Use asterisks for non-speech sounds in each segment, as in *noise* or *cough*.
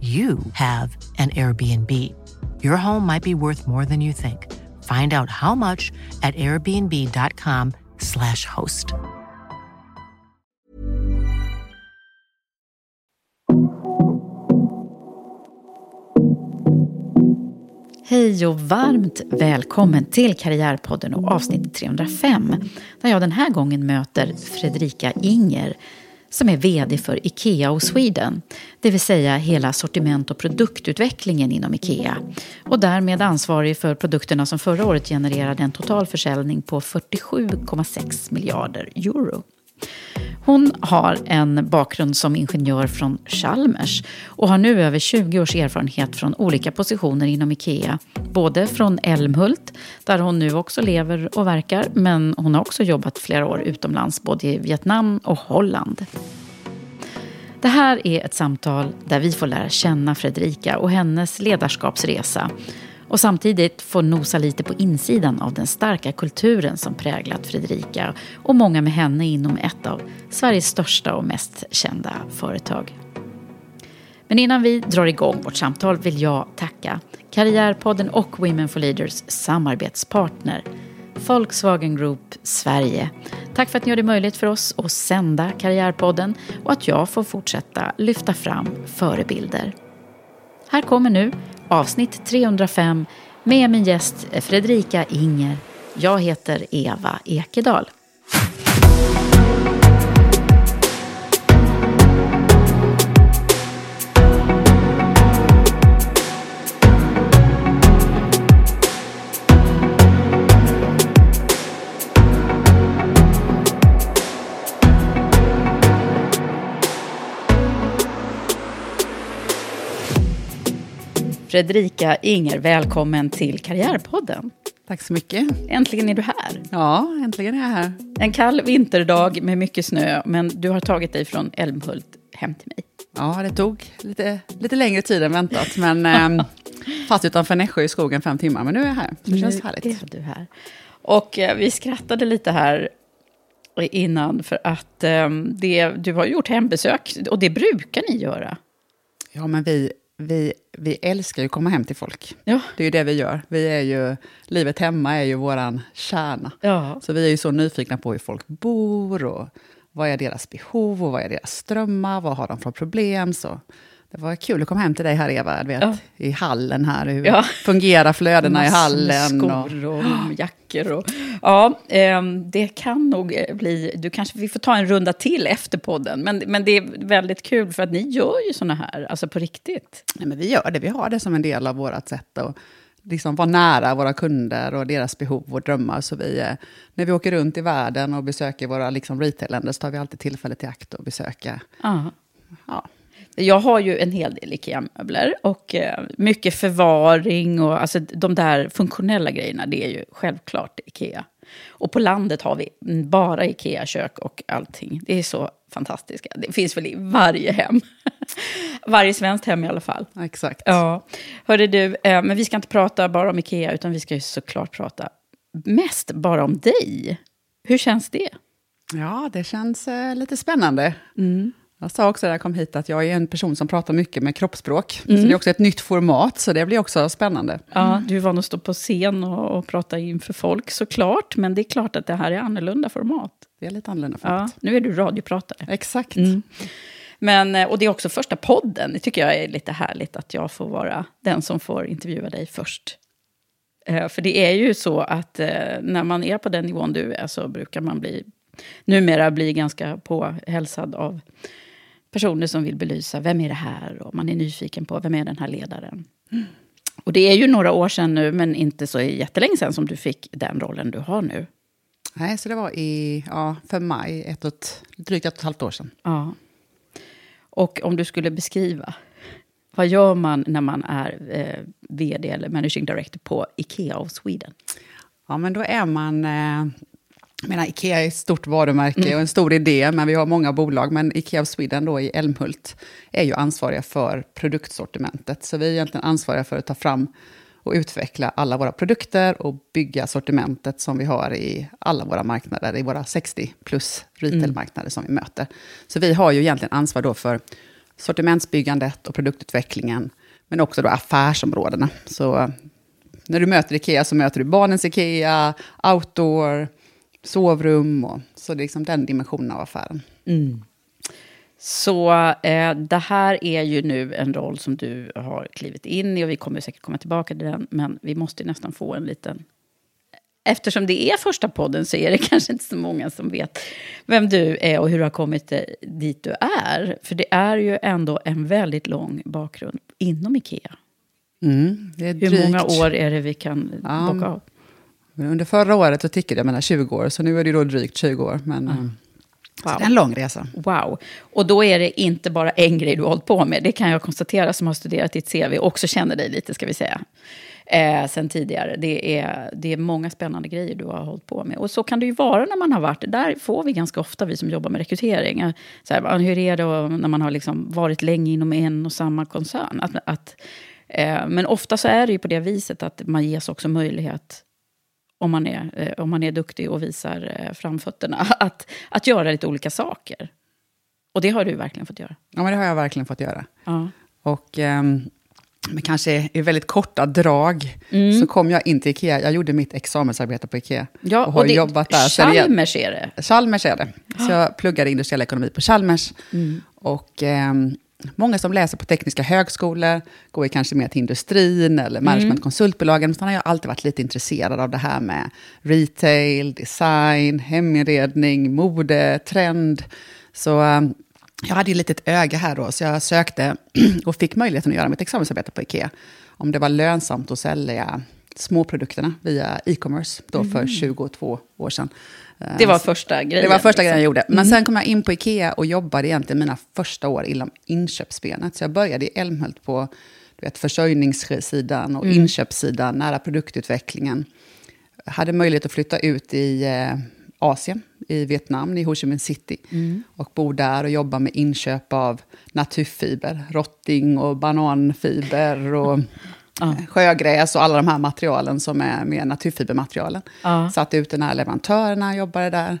you have an Airbnb. Your home might be worth more than you think. Find out how much at airbnb.com/slash host. Hej och varmt välkommen till Karriärpodden och avsnitt 305 där jag den här gången möter Fredrika Inger som är VD för IKEA och Sweden, det vill säga hela sortiment och produktutvecklingen inom IKEA och därmed ansvarig för produkterna som förra året genererade en total försäljning på 47,6 miljarder euro. Hon har en bakgrund som ingenjör från Chalmers och har nu över 20 års erfarenhet från olika positioner inom IKEA. Både från Älmhult, där hon nu också lever och verkar, men hon har också jobbat flera år utomlands, både i Vietnam och Holland. Det här är ett samtal där vi får lära känna Fredrika och hennes ledarskapsresa och samtidigt få nosa lite på insidan av den starka kulturen som präglat Fredrika och många med henne inom ett av Sveriges största och mest kända företag. Men innan vi drar igång vårt samtal vill jag tacka Karriärpodden och Women for Leaders samarbetspartner Volkswagen Group Sverige. Tack för att ni gör det möjligt för oss att sända Karriärpodden och att jag får fortsätta lyfta fram förebilder. Här kommer nu avsnitt 305 med min gäst Fredrika Inger. Jag heter Eva Ekedal. Fredrika Inger, välkommen till Karriärpodden. Tack så mycket. Äntligen är du här. Ja, äntligen är jag här. En kall vinterdag med mycket snö, men du har tagit dig från Älmhult hem till mig. Ja, det tog lite, lite längre tid än väntat, men *laughs* eh, fast utanför Nässjö i skogen fem timmar. Men nu är jag här, så det känns härligt. Nu är du här. Och eh, vi skrattade lite här innan, för att eh, det, du har gjort hembesök, och det brukar ni göra. Ja, men vi vi, vi älskar ju att komma hem till folk. Ja. Det är ju det vi gör. Vi är ju, livet hemma är ju våran kärna. Ja. Så vi är ju så nyfikna på hur folk bor och vad är deras behov och vad är deras drömmar, vad har de för problem. Så det var kul att komma hem till dig här Eva, vet, Ja. i hallen här. Hur Ja. fungerar flödena i hallen? och- Skor och jackor. Och, ja, ehm, det kan nog eh, bli... Du kanske, vi får ta en runda till efter podden. Men, men det är väldigt kul, för att ni gör ju såna här, alltså på riktigt. Nej, men vi gör det, vi har det som en del av vårt sätt att liksom vara nära våra kunder och deras behov och drömmar. Så vi, eh, när vi åker runt i världen och besöker våra liksom, retailländer så tar vi alltid tillfället i akt att besöka. Ja. Ja. Jag har ju en hel del IKEA-möbler och eh, mycket förvaring och alltså de där funktionella grejerna, det är ju självklart IKEA. Och på landet har vi bara Ikea-kök och allting. Det är så fantastiskt. Det finns väl i varje hem. *laughs* varje svenskt hem i alla fall. Exakt. Ja. Hörde du, eh, men vi ska inte prata bara om Ikea, utan vi ska ju såklart prata mest bara om dig. Hur känns det? Ja, det känns eh, lite spännande. Mm. Jag sa också när jag kom hit att jag är en person som pratar mycket med kroppsspråk. Mm. Så det är också ett nytt format, så det blir också spännande. Ja, du är van att stå på scen och, och prata inför folk såklart, men det är klart att det här är annorlunda format. Det är lite annorlunda format. Ja, nu är du radiopratare. Exakt. Mm. Men, eh, och det är också första podden. Det tycker jag är lite härligt att jag får vara den som får intervjua dig först. Eh, för det är ju så att eh, när man är på den nivån du är så brukar man bli, numera bli ganska påhälsad av personer som vill belysa vem är det här och man är nyfiken på vem är den här ledaren. Mm. Och det är ju några år sedan nu, men inte så jättelänge sedan som du fick den rollen du har nu. Nej, så det var i, ja, för maj, ett och ett, drygt ett och ett halvt år sedan. Ja. Och om du skulle beskriva, vad gör man när man är eh, vd eller managing director på Ikea of Sweden? Ja, men då är man eh, jag menar, Ikea är ett stort varumärke mm. och en stor idé, men vi har många bolag. Men Ikea of Sweden då i Älmhult är ju ansvariga för produktsortimentet. Så vi är egentligen ansvariga för att ta fram och utveckla alla våra produkter och bygga sortimentet som vi har i alla våra marknader, i våra 60 plus retailmarknader som vi möter. Så vi har ju egentligen ansvar då för sortimentsbyggandet och produktutvecklingen, men också då affärsområdena. Så när du möter Ikea så möter du barnens Ikea, outdoor, sovrum. Och, så det är liksom den dimensionen av affären. Mm. Så eh, det här är ju nu en roll som du har klivit in i och vi kommer säkert komma tillbaka till den. Men vi måste nästan få en liten... Eftersom det är första podden så är det *laughs* kanske inte så många som vet vem du är och hur du har kommit dit du är. För det är ju ändå en väldigt lång bakgrund inom Ikea. Mm, hur många år är det vi kan ja, bocka av? Men under förra året så tickade jag mellan 20 år, så nu är det då drygt 20 år. Men, mm. Wow. Så det är en lång resa. Wow. Och då är det inte bara en grej du har hållit på med. Det kan jag konstatera som har studerat ditt CV och också känner dig lite, ska vi säga. Eh, sen tidigare. Det är, det är många spännande grejer du har hållit på med. Och så kan det ju vara när man har varit där. får vi ganska ofta, vi som jobbar med rekrytering. Så här, hur är det när man har liksom varit länge inom en och samma koncern? Att, att, eh, men ofta så är det ju på det viset att man ges också möjlighet om man är, eh, om man är duktig och visar eh, framfötterna, *laughs* att, att göra lite olika saker. Och det har du verkligen fått göra. Ja, men det har jag verkligen fått göra. Ja. Och um, men kanske i väldigt korta drag mm. så kom jag in till Ikea. Jag gjorde mitt examensarbete på Ikea. Ja, och har och det, jobbat där. Chalmers är det? Chalmers är det. Så jag pluggade industriell ekonomi på Chalmers. Mm. Och um, Många som läser på tekniska högskolor går kanske mer till industrin eller managementkonsultbolagen. Mm. Men jag har alltid varit lite intresserad av det här med retail, design, heminredning, mode, trend. Så um, jag hade ju lite ett öga här då, så jag sökte *clears throat* och fick möjligheten att göra mitt examensarbete på Ikea. Om det var lönsamt att sälja småprodukterna via e-commerce då för mm. 22 år sedan. Det var första grejen? Det var första grejen jag gjorde. Men mm. sen kom jag in på Ikea och jobbade egentligen mina första år inom inköpsbenet. Så jag började i Älmhult på du vet, försörjningssidan och mm. inköpssidan, nära produktutvecklingen. Jag hade möjlighet att flytta ut i eh, Asien, i Vietnam, i Ho Chi Minh City. Mm. Och bo där och jobba med inköp av naturfiber, rotting och bananfiber och *laughs* ja. sjögräs och alla de här materialen som är med naturfibermaterialen. Ja. Satt ute när leverantörerna jobbade där.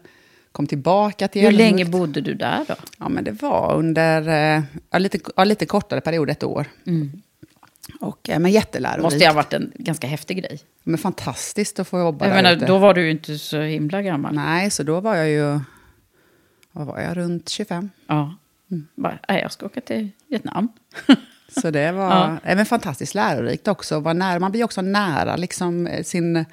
Kom tillbaka till Hur länge bodde du där då? Ja, men det var under eh, ja, lite, ja, lite kortare period, ett år. Mm. Och, eh, men jättelärorikt. måste ju ha varit en ganska häftig grej. Men fantastiskt att få jobba jag där menar, ute. Då var du ju inte så himla gammal. Nej, så då var jag ju... Vad var jag? Runt 25. Ja. Mm. Bara, nej, jag ska åka till Vietnam. *laughs* Så det var ja. även fantastiskt lärorikt också. Var nära, man blir också nära liksom, sin,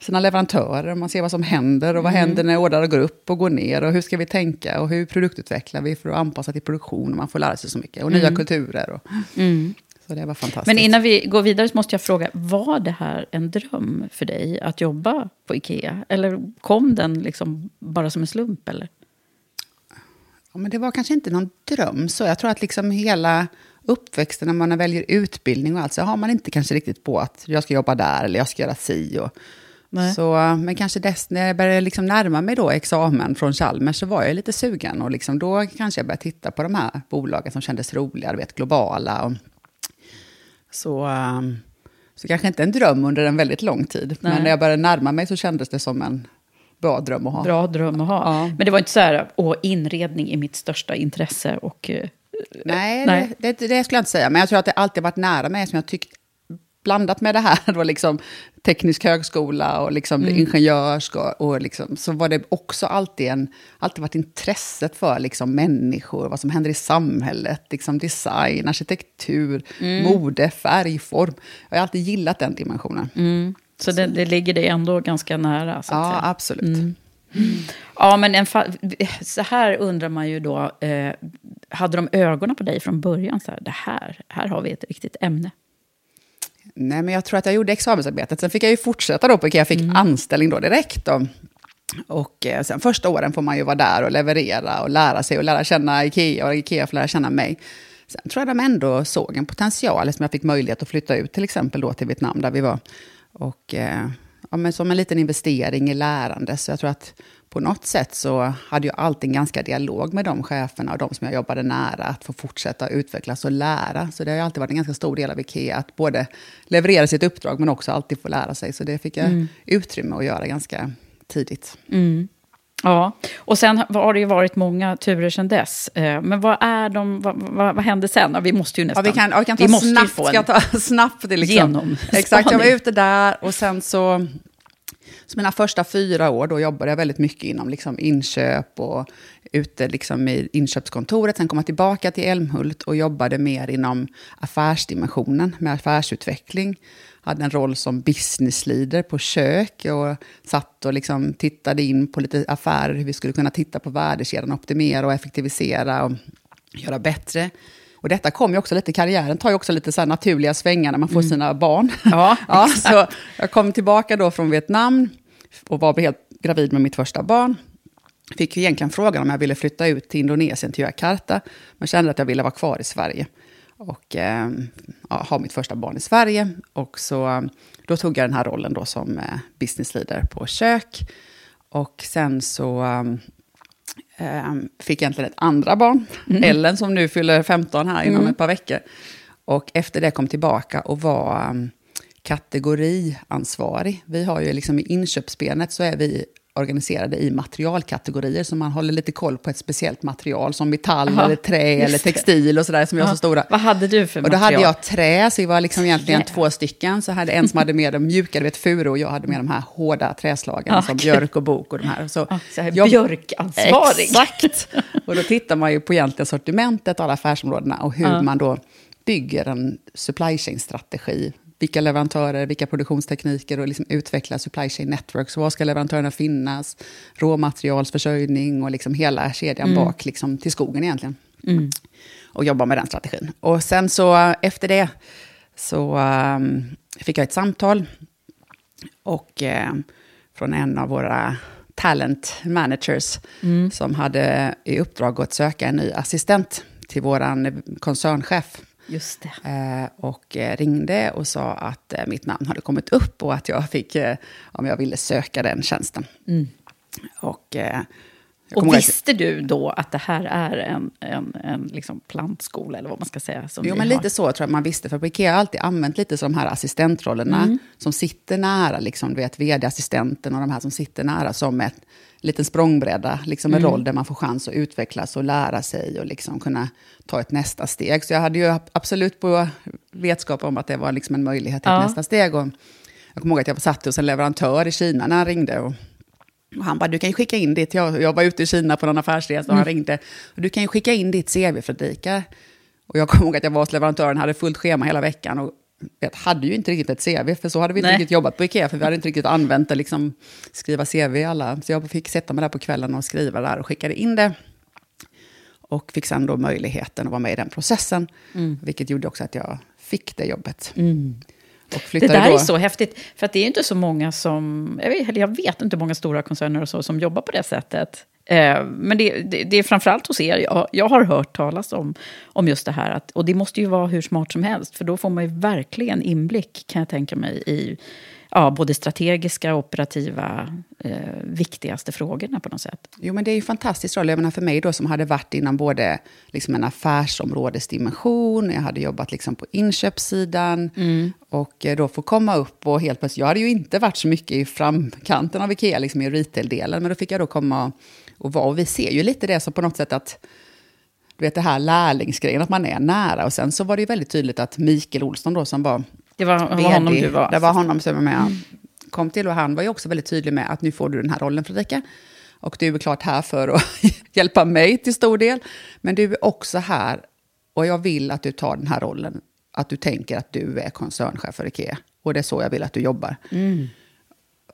sina leverantörer. Man ser vad som händer och vad mm. händer när ordrar går upp och går ner. Och hur ska vi tänka och hur produktutvecklar vi för att anpassa till produktion. Man får lära sig så mycket. Och mm. nya kulturer. Och, mm. Så det var fantastiskt. Men innan vi går vidare så måste jag fråga, var det här en dröm för dig att jobba på Ikea? Eller kom den liksom bara som en slump? Eller? Ja, men det var kanske inte någon dröm. Så jag tror att liksom hela uppväxten, när man väljer utbildning och allt, så har man inte kanske riktigt på att jag ska jobba där eller jag ska göra si. Och Nej. Så, men kanske dess, när jag började liksom närma mig då examen från Chalmers så var jag lite sugen. Och liksom då kanske jag började titta på de här bolagen som kändes roliga, du vet, globala. Och, så, um, så kanske inte en dröm under en väldigt lång tid. Nej. Men när jag började närma mig så kändes det som en bra dröm att ha. Bra dröm att ha. Ja. Men det var inte så här, åh, inredning är mitt största intresse. Och, eh, Nej, Nej. Det, det, det skulle jag inte säga. Men jag tror att det alltid varit nära mig som jag tyckt blandat med det här, *laughs* då liksom teknisk högskola och liksom Mm. ingenjörsk och, och liksom, så var det också alltid, en, alltid varit intresset för liksom människor, vad som händer i samhället, liksom design, arkitektur, Mm. mode, färgform. Jag har alltid gillat den dimensionen. så det, det ligger det ändå ganska nära. Så Ja, säga. absolut. Ja, men en så här undrar man ju då, eh, hade de ögonen på dig från början? Så här, det här, här har vi ett riktigt ämne. Nej, men jag tror att jag gjorde examensarbetet. Sen fick jag ju fortsätta då på. Jag fick Mm. anställning då direkt. Då. Och eh, sen första åren får man ju vara där och leverera och lära sig och lära känna Ikea och Ikea får lära känna mig. Sen tror jag de ändå såg en potential som jag fick möjlighet att flytta ut till exempel då till Vietnam där vi var. Och eh, ja, men som en liten investering i lärande. Så jag tror att på något sätt så hade jag alltid en ganska dialog med de cheferna och de som jag jobbade nära, att få fortsätta utvecklas och lära. Så det har alltid varit en ganska stor del av Ikea, att både leverera sitt uppdrag men också alltid få lära sig. Så det fick jag utrymme att göra ganska tidigt. Ja, och sen har det ju varit många turer sedan dess. Eh, Men vad är de, vad, vad, vad hände sen? Ja, Vi måste ju Ja, nästan... vi kan, ja, vi kan ta måste ju snabbt. få Ska jag en- ta *laughs* snabbt det liksom. Genomspaning. Exakt, jag var ute där och sen så... Så mina första fyra år då jobbade jag väldigt mycket inom liksom inköp och ute liksom i inköpskontoret. Sen kom jag tillbaka till Älmhult och jobbade mer inom affärsdimensionen med affärsutveckling. Hade en roll som business leader på kök och satt och liksom tittade in på lite affärer, hur vi skulle kunna titta på värdekedjan, optimera och effektivisera och göra bättre. Och detta kom ju också lite, karriären tar ju också lite så naturliga svängar när man får sina barn. *laughs* Ja, *laughs* ja, så jag kom tillbaka då från Vietnam och var helt gravid med mitt första barn. Fick egentligen frågan om jag ville flytta ut till Indonesien, till Jakarta. Men kände att jag ville vara kvar i Sverige. Och eh, ha mitt första barn i Sverige. Och så, då tog jag den här rollen då som eh, business leader på kök. Och sen så eh, fick jag egentligen ett andra barn, Ellen, som nu fyller 15 här inom ett par veckor. Och efter det kom tillbaka och var um, kategoriansvarig. Vi har ju liksom i inköpsbenet så är vi organiserade i materialkategorier, så man håller lite koll på ett speciellt material, som metall, Aha, eller trä, eller det. textil och sådär, som Ja. så stora. Vad hade du för Och då material? hade jag trä, så vi var liksom egentligen Trä. två stycken. Så hade en som hade med de mjuka, du vet furu, och jag hade med de här hårda träslagen, Ja, som björk och bok och de här. Så Ja, så här jag- björkansvarig. Exakt! *laughs* Och då tittar man ju på egentligen sortimentet, alla affärsområdena, och hur Ja. man då bygger en supply chain-strategi. Vilka leverantörer, vilka produktionstekniker och liksom utveckla supply chain networks. Var ska leverantörerna finnas? Råmaterialsförsörjning och liksom hela kedjan bak liksom till skogen egentligen. Och jobba med den strategin. Och sen så efter det så ehm, fick jag ett samtal och, eh, från en av våra talent managers som hade i uppdrag att söka en ny assistent till vår koncernchef. Just det. Eh, och eh, ringde och sa att eh, mitt namn hade kommit upp och att jag fick, om jag ville söka den tjänsten. Och, jag kommer Och att- visste du då att det här är en, en, en liksom plantskola, eller vad man ska säga? Som Jo, men har? lite så tror jag man visste. För på Ikea har alltid använt lite så de här assistentrollerna Mm. som sitter nära, liksom, du vet, vd-assistenten och de här som sitter nära som ett liten språngbräda, liksom en Mm. roll där man får chans att utvecklas och lära sig och liksom kunna ta ett nästa steg. Så jag hade ju ab- absolut på vetskap om att det var liksom en möjlighet till Ja. nästa steg. Och jag kommer ihåg att jag satt hos en leverantör i Kina när han ringde. Och och han bara, du kan ju skicka in ditt, jag, jag var ute i Kina på någon affärsresa och han ringde, och du kan ju skicka in ditt CV Fredrika. Och jag *laughs* kommer ihåg att jag var hos leverantören, hade fullt schema hela veckan och jag hade ju inte riktigt ett CV, för så hade vi inte Nej. riktigt jobbat på Ikea, för vi hade inte riktigt använt det, liksom skriva CV i alla. Så jag fick sätta mig där på kvällen och skriva där och skickade in det. Och fick sen då möjligheten att vara med i den processen, Mm. vilket gjorde också att jag fick det jobbet. Och Det där då, är så häftigt, för att det är inte så många som... Jag vet, jag vet inte många stora koncerner och så som jobbar på det sättet. Eh, men det, det, det är framförallt hos er jag, jag har hört talas om, om just det här. Att, och det måste ju vara hur smart som helst, för då får man ju verkligen inblick, kan jag tänka mig, i ja, både strategiska och operativa eh, viktigaste frågorna på något sätt. Jo, men det är ju en fantastisk roll. Jag menar för mig då som hade varit inom både liksom en affärsområdesdimension, jag hade jobbat liksom på inköpssidan mm. och eh, då få komma upp och helt plötsligt, jag hade ju inte varit så mycket i framkanten av Ikea, liksom i retail-delen, men då fick jag då komma och vara, och vi ser ju lite det som på något sätt att du vet det här lärlingsgrejen, att man är nära. Och sen så var det ju väldigt tydligt att Mikael Olsson då som var Det var, var honom du var? Det var honom som var med. Mm. Kom till och han var ju också väldigt tydlig med att nu får du den här rollen Fredrika. Och du är klart här för att *laughs* hjälpa mig till stor del. Men du är också här och jag vill att du tar den här rollen. Att du tänker att du är koncernchef för Ikea. Och det är så jag vill att du jobbar. Mm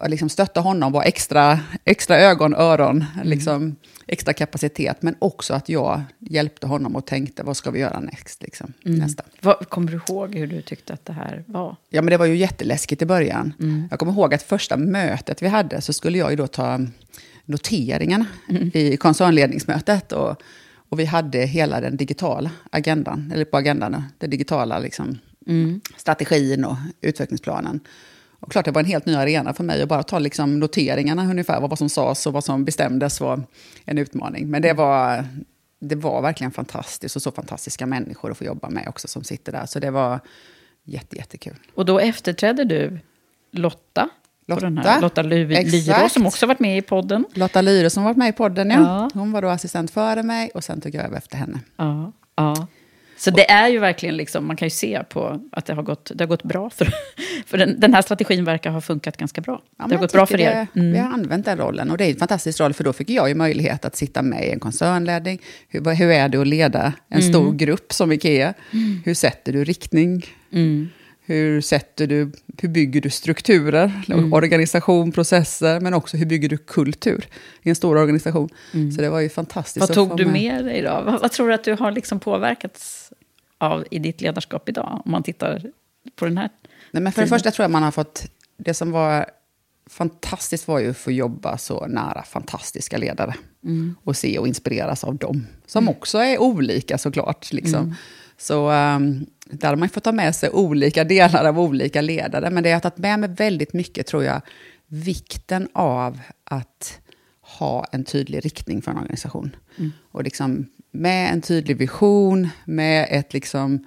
liksom stötta honom, vara extra, extra ögon, öron, mm. liksom, extra kapacitet. Men också att jag hjälpte honom och tänkte, vad ska vi göra next, liksom, mm. nästa. Vad, kommer du ihåg hur du tyckte att det här var? Ja, men det var ju jätteläskigt i början. Mm. Jag kommer ihåg att första mötet vi hade så skulle jag ju då ta noteringarna mm. i koncernledningsmötet. Och, och vi hade hela den digitala agendan, eller på agendan, den digitala liksom, mm. strategin och utvecklingsplanen. Och klart det var en helt ny arena för mig att bara ta liksom noteringarna ungefär, vad som sades och vad som bestämdes var en utmaning. Men det var, det var verkligen fantastiskt och så fantastiska människor att få jobba med också som sitter där. Så det var jätte, jättekul. Och då efterträdde du Lotta? Lotta, Lotta Lyro som också varit med i podden. Lotta Lyro som varit med i podden, ja. ja. Hon var då assistent före mig och sen tog jag över efter henne. Ja, ja. Så det är ju verkligen, liksom, man kan ju se på att det har gått, det har gått bra. För, *laughs* för den, den här strategin verkar ha funkat ganska bra. Ja, det har gått bra för er. Mm. Vi har använt den rollen och det är en fantastisk roll för då fick jag ju möjlighet att sitta med i en koncernledning. Hur, hur är det att leda en mm. stor grupp som Ikea? Mm. Hur sätter du riktning? Mm. Hur, sätter du, hur bygger du strukturer, mm. organisation, processer, men också hur bygger du kultur i en stor organisation. Mm. Så det var ju fantastiskt. Vad tog du med dig då? Vad, vad, tror du att du har liksom påverkats av i ditt ledarskap idag? Om man tittar på den här Nej, men För det första tror jag man har fått... Det som var fantastiskt var ju att få jobba så nära fantastiska ledare. Mm. Och se och inspireras av dem. Som mm. också är olika såklart. Liksom. Mm. Så um, där har man fått ta med sig olika delar av olika ledare. Men det har tagit med mig väldigt mycket, tror jag, vikten av att ha en tydlig riktning för en organisation. Mm. Och liksom med en tydlig vision, med ett, liksom,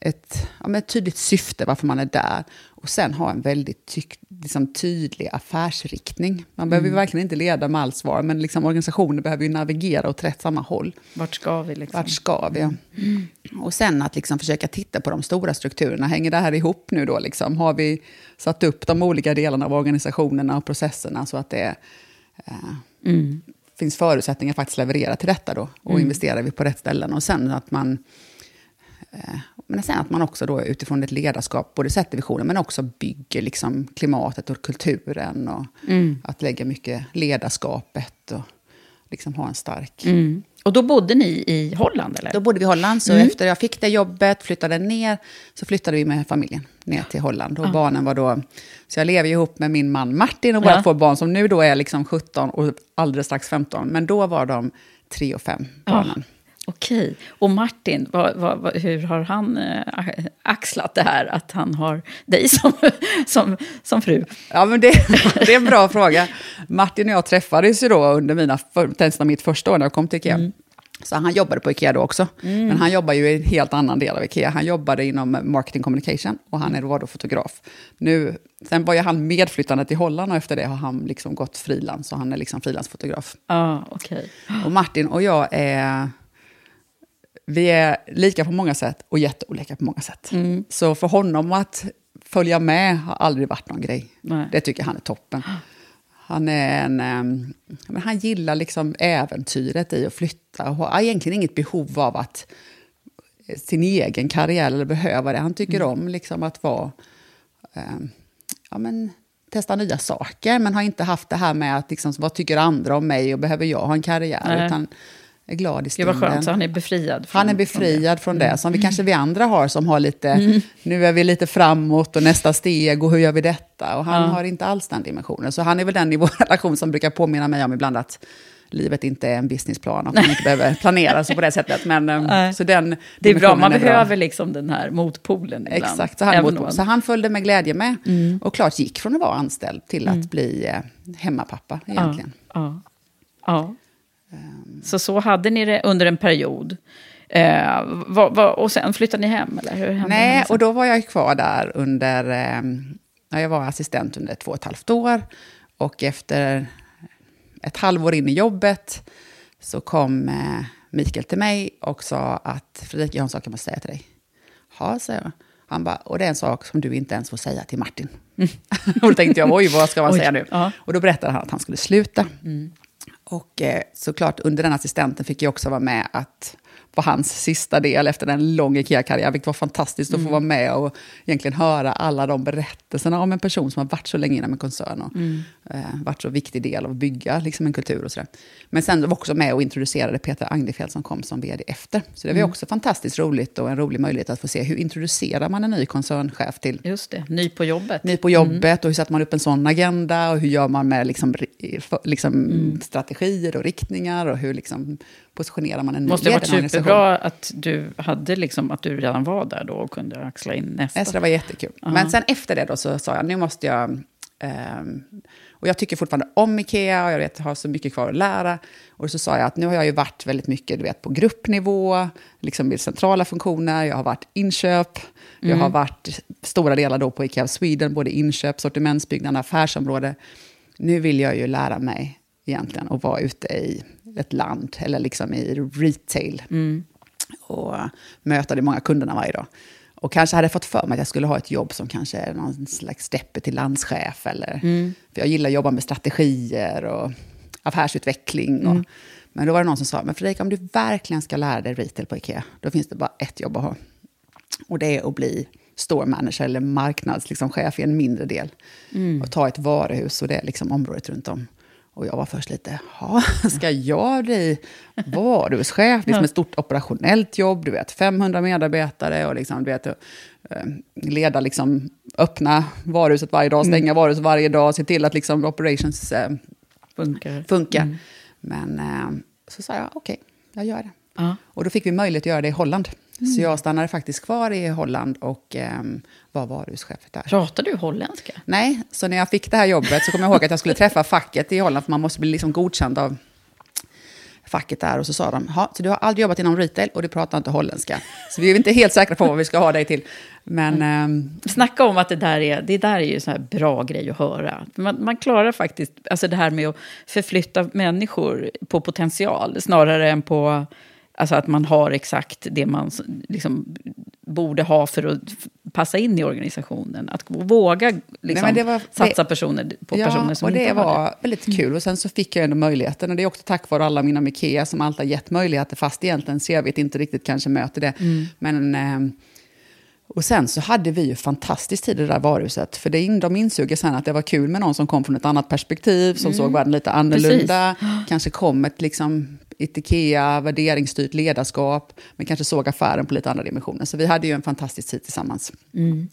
ett, ja, med ett tydligt syfte varför man är där. Och sen ha en väldigt ty liksom, tydlig affärsriktning. Man behöver mm. verkligen inte leda med allt svar, men liksom, organisationen behöver ju navigera åt rätt samma håll. Vart ska vi? Liksom? Vart ska vi? Mm. Och sen att liksom försöka titta på de stora strukturerna. Hänger det här ihop nu då? Liksom? Har vi satt upp de olika delarna av organisationerna och processerna så att det eh, mm. finns förutsättningar att faktiskt leverera till detta då? Och mm. investerar vi på rätt ställen? Och sen att man men sen att man också då utifrån ett ledarskap både sätter visionen men också bygger liksom klimatet och kulturen. Och mm. att lägga mycket ledarskapet och liksom ha en stark... Mm. Och då bodde ni i Holland? eller? Då bodde vi i Holland. Så mm. efter jag fick det jobbet, flyttade ner, så flyttade vi med familjen ner till Holland. Och ah. barnen var då... Så jag lever ihop med min man Martin och våra ja. två barn som nu då är liksom 17 och alldeles strax 15. Men då var de 3 och 5, barnen. Ah. Okej. Och Martin, vad, vad, hur har han äh, axlat det här att han har dig *laughs* som, som, som fru? Ja, men det, *laughs* det är en bra fråga. Martin och jag träffades ju då under mina, för, mitt första år när jag kom till Ikea. Mm. Så han jobbade på Ikea då också. Mm. Men han jobbar ju i en helt annan del av Ikea. Han jobbade inom marketing communication och han var då fotograf. Nu, sen var ju han medflyttande till Holland och efter det har han liksom gått frilans. Så han är liksom frilansfotograf. Ah, okay. Och Martin och jag är vi är lika på många sätt och jätteolika på många sätt. Mm. Så för honom att följa med har aldrig varit någon grej. Nej. Det tycker han är toppen. Han, är en, um, men han gillar liksom äventyret i att flytta och har egentligen inget behov av att eh, sin egen karriär eller behöva det. Han tycker mm. om liksom att vara... Um, ja, men, testa nya saker, men har inte haft det här med att liksom, vad tycker andra om mig och behöver jag ha en karriär? Utan är glad i stunden. Det var skönt, så han är befriad från, Han är befriad från det, från det som vi kanske vi andra har, som har lite, mm. nu är vi lite framåt och nästa steg och hur gör vi detta? Och han ja. har inte alls den dimensionen. Så han är väl den i vår *laughs* relation som brukar påminna mig om ibland att livet inte är en businessplan och man inte *laughs* behöver planera så på det sättet. Men, eh, så den det är bra, man är behöver liksom den här motpolen ibland. Exakt, så han, mot, man... så han följde med glädje med. Mm. Och klart gick från att vara anställd till mm. att bli eh, hemmapappa egentligen. Ja, ja, ja. Så så hade ni det under en period. Eh, va, va, och sen flyttade ni hem? Eller hur Nej, och då var jag kvar där under... Eh, jag var assistent under två och ett halvt år. Och efter ett halvår in i jobbet så kom eh, Mikael till mig och sa att Fredrik, jag har en sak jag måste säga till dig. Ja, sa jag. Han bara, och det är en sak som du inte ens får säga till Martin. Mm. *laughs* och då tänkte jag, oj, vad ska man *laughs* oj, säga nu? Ja. Och då berättade han att han skulle sluta. Mm. Och eh, såklart, under den assistenten fick jag också vara med att på hans sista del efter en lång IKEA-karriär, vilket var fantastiskt mm. att få vara med och egentligen höra alla de berättelserna om en person som har varit så länge inom en koncern och mm. eh, varit så viktig del av att bygga liksom, en kultur och sådär. Men sen var också med och introducerade Peter Agnefjäll som kom som vd efter. Så det var mm. också fantastiskt roligt och en rolig möjlighet att få se hur introducerar man en ny koncernchef till... Just det, ny på jobbet. Ny på jobbet mm. och hur sätter man upp en sån agenda och hur gör man med liksom, liksom, mm. strategier och riktningar och hur liksom, positionerar man en ny Måste varit superbra att du, hade liksom, att du redan var där då och kunde axla in nästa. det var jättekul. Uh -huh. Men sen efter det då så sa jag, nu måste jag... Um, och jag tycker fortfarande om Ikea och jag vet, har så mycket kvar att lära. Och så sa jag att nu har jag ju varit väldigt mycket du vet, på gruppnivå, liksom i centrala funktioner, jag har varit inköp, mm. jag har varit stora delar då på Ikea Sweden, både inköp, sortimentsbyggnad, affärsområde. Nu vill jag ju lära mig egentligen och vara ute i ett land, eller liksom i retail. Mm. Och möta de många kunderna varje dag. Och kanske hade fått för mig att jag skulle ha ett jobb som kanske är någon slags steppe till landschef. Eller, mm. För jag gillar att jobba med strategier och affärsutveckling. Och, mm. Men då var det någon som sa, men Fredrika, om du verkligen ska lära dig retail på Ikea, då finns det bara ett jobb att ha. Och det är att bli store manager eller marknadschef liksom, i en mindre del. Mm. Och ta ett varuhus och det är liksom området runt om. Och jag var först lite, ja, *laughs* ska jag bli varuhuschef? Liksom ett stort operationellt jobb, du vet, 500 medarbetare och liksom, du vet, eh, leda, liksom, öppna varuhuset varje dag, stänga mm. varuhuset varje dag, se till att liksom, operations eh, funkar. funkar. Mm. Men eh, så sa jag, okej, okay, jag gör det. Uh. Och då fick vi möjlighet att göra det i Holland. Mm. Så jag stannade faktiskt kvar i Holland och um, var varuhuschef där. Pratar du holländska? Nej, så när jag fick det här jobbet så kom jag ihåg att jag skulle träffa facket i Holland, för man måste bli liksom godkänd av facket där. Och så sa de, så du har aldrig jobbat inom retail och du pratar inte holländska. Så vi är inte helt säkra på vad vi ska ha dig till. Men, um... Snacka om att det där är, det där är ju så här bra grej att höra. Man, man klarar faktiskt, alltså det här med att förflytta människor på potential snarare än på Alltså att man har exakt det man liksom borde ha för att passa in i organisationen. Att våga liksom, Nej, var, satsa personer på ja, personer som och inte det har var det. väldigt kul. Och sen så fick jag ändå möjligheten. Och det är också tack vare alla mina Ikea som alltid har gett möjligheter, fast egentligen CVt inte riktigt kanske möter det. Mm. Men... Eh, och sen så hade vi ju fantastisk tid i det där varuhuset. För det, de insåg ju sen att det var kul med någon som kom från ett annat perspektiv, som mm. såg världen lite annorlunda. Precis. Kanske kom ett liksom, ett Ikea, värderingsstyrt ledarskap, men kanske såg affären på lite andra dimensioner. Så vi hade ju en fantastisk tid tillsammans. Mm.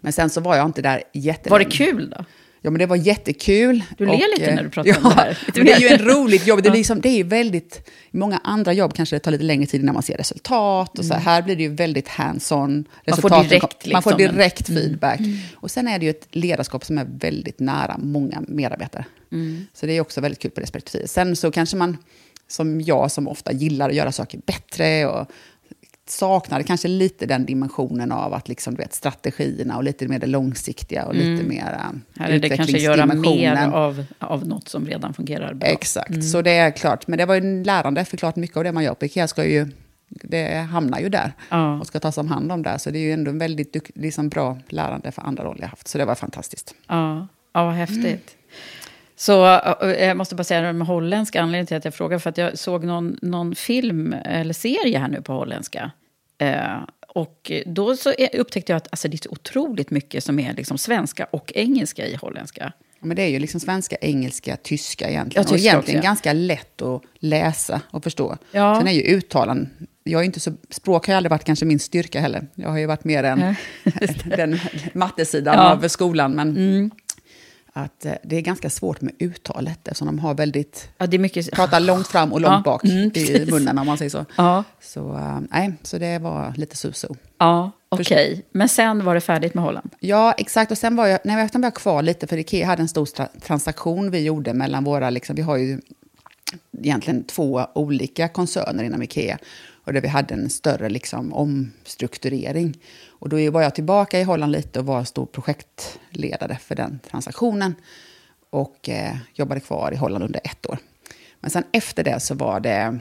Men sen så var jag inte där jättelänge. Var det kul då? Ja, men det var jättekul. Du ler och, lite när du pratar ja, om det här. det är ju en *laughs* roligt jobb. Det är, liksom, det är väldigt... Många andra jobb kanske det tar lite längre tid innan man ser resultat. Och så. Mm. Här blir det ju väldigt hands-on. Man får direkt, man får liksom direkt mm. feedback. Mm. Och sen är det ju ett ledarskap som är väldigt nära många medarbetare. Mm. Så det är också väldigt kul på det perspektivet. Sen så kanske man, som jag som ofta gillar att göra saker bättre och saknade kanske lite den dimensionen av att liksom, du vet, strategierna och lite mer det långsiktiga och mm. lite mer Här är det kanske göra mer av, av något som redan fungerar bra. Exakt, mm. så det är klart. Men det var ju lärande, för klart mycket av det man gör på Ikea ska ju, det hamnar ju där ja. och ska tas om hand om där. Så det är ju ändå en väldigt liksom, bra lärande för andra roller jag haft. Så det var fantastiskt. Ja, ja vad häftigt. Mm. Så jag måste bara säga med holländska, anledningen till att jag frågar, för att jag såg någon, någon film eller serie här nu på holländska. Eh, och då så upptäckte jag att alltså, det är så otroligt mycket som är liksom svenska och engelska i holländska. Men det är ju liksom svenska, engelska, tyska egentligen. Ja, och egentligen också, ganska lätt att läsa och förstå. Ja. Sen är ju uttalen... Jag är inte så, språk har ju aldrig varit kanske min styrka heller. Jag har ju varit mer än *laughs* den *laughs* mattesidan ja. av skolan. Men, mm att eh, det är ganska svårt med uttalet eftersom de har väldigt... Ja, det är mycket... Pratar långt fram och långt Ja, bak mm, i munnen om man säger så. Ja, Så, eh, nej, så det var lite suso. ja okej. Men sen var det färdigt med Holland? Ja, exakt. Och sen var jag, nej, jag var kvar lite, för Ikea hade en stor transaktion vi gjorde mellan våra, liksom, vi har ju egentligen två olika koncerner inom Ikea. Och där vi hade en större liksom, omstrukturering. Och då var jag tillbaka i Holland lite och var stor projektledare för den transaktionen. Och eh, jobbade kvar i Holland under ett år. Men sen efter det så var det...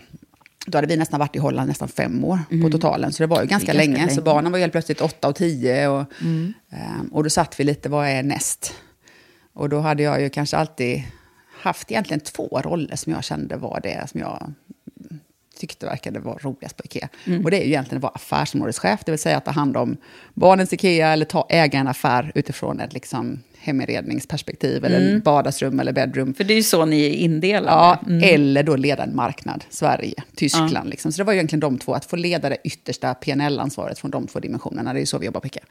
Då hade vi nästan varit i Holland nästan fem år på totalen. Så det var ju ganska, ganska länge. Så länge. barnen var helt plötsligt åtta och tio. Och, ehm, och då satt vi lite, vad är näst? Och då hade jag ju kanske alltid haft egentligen två roller som jag kände var det som jag tyckte verkade vara roligast på Ikea. Och det är ju egentligen att vara affärsområdeschef, det vill säga att ta hand om barnens Ikea eller ta, äga en affär utifrån ett liksom, heminredningsperspektiv, eller en vardagsrum eller bedroom. För det är ju så ni är indelade. Ja, eller då leda en marknad, Sverige, Tyskland. Liksom. Så det var ju egentligen de två, att få leda det yttersta PNL-ansvaret från de två dimensionerna. Det är ju så vi jobbar på IKEA.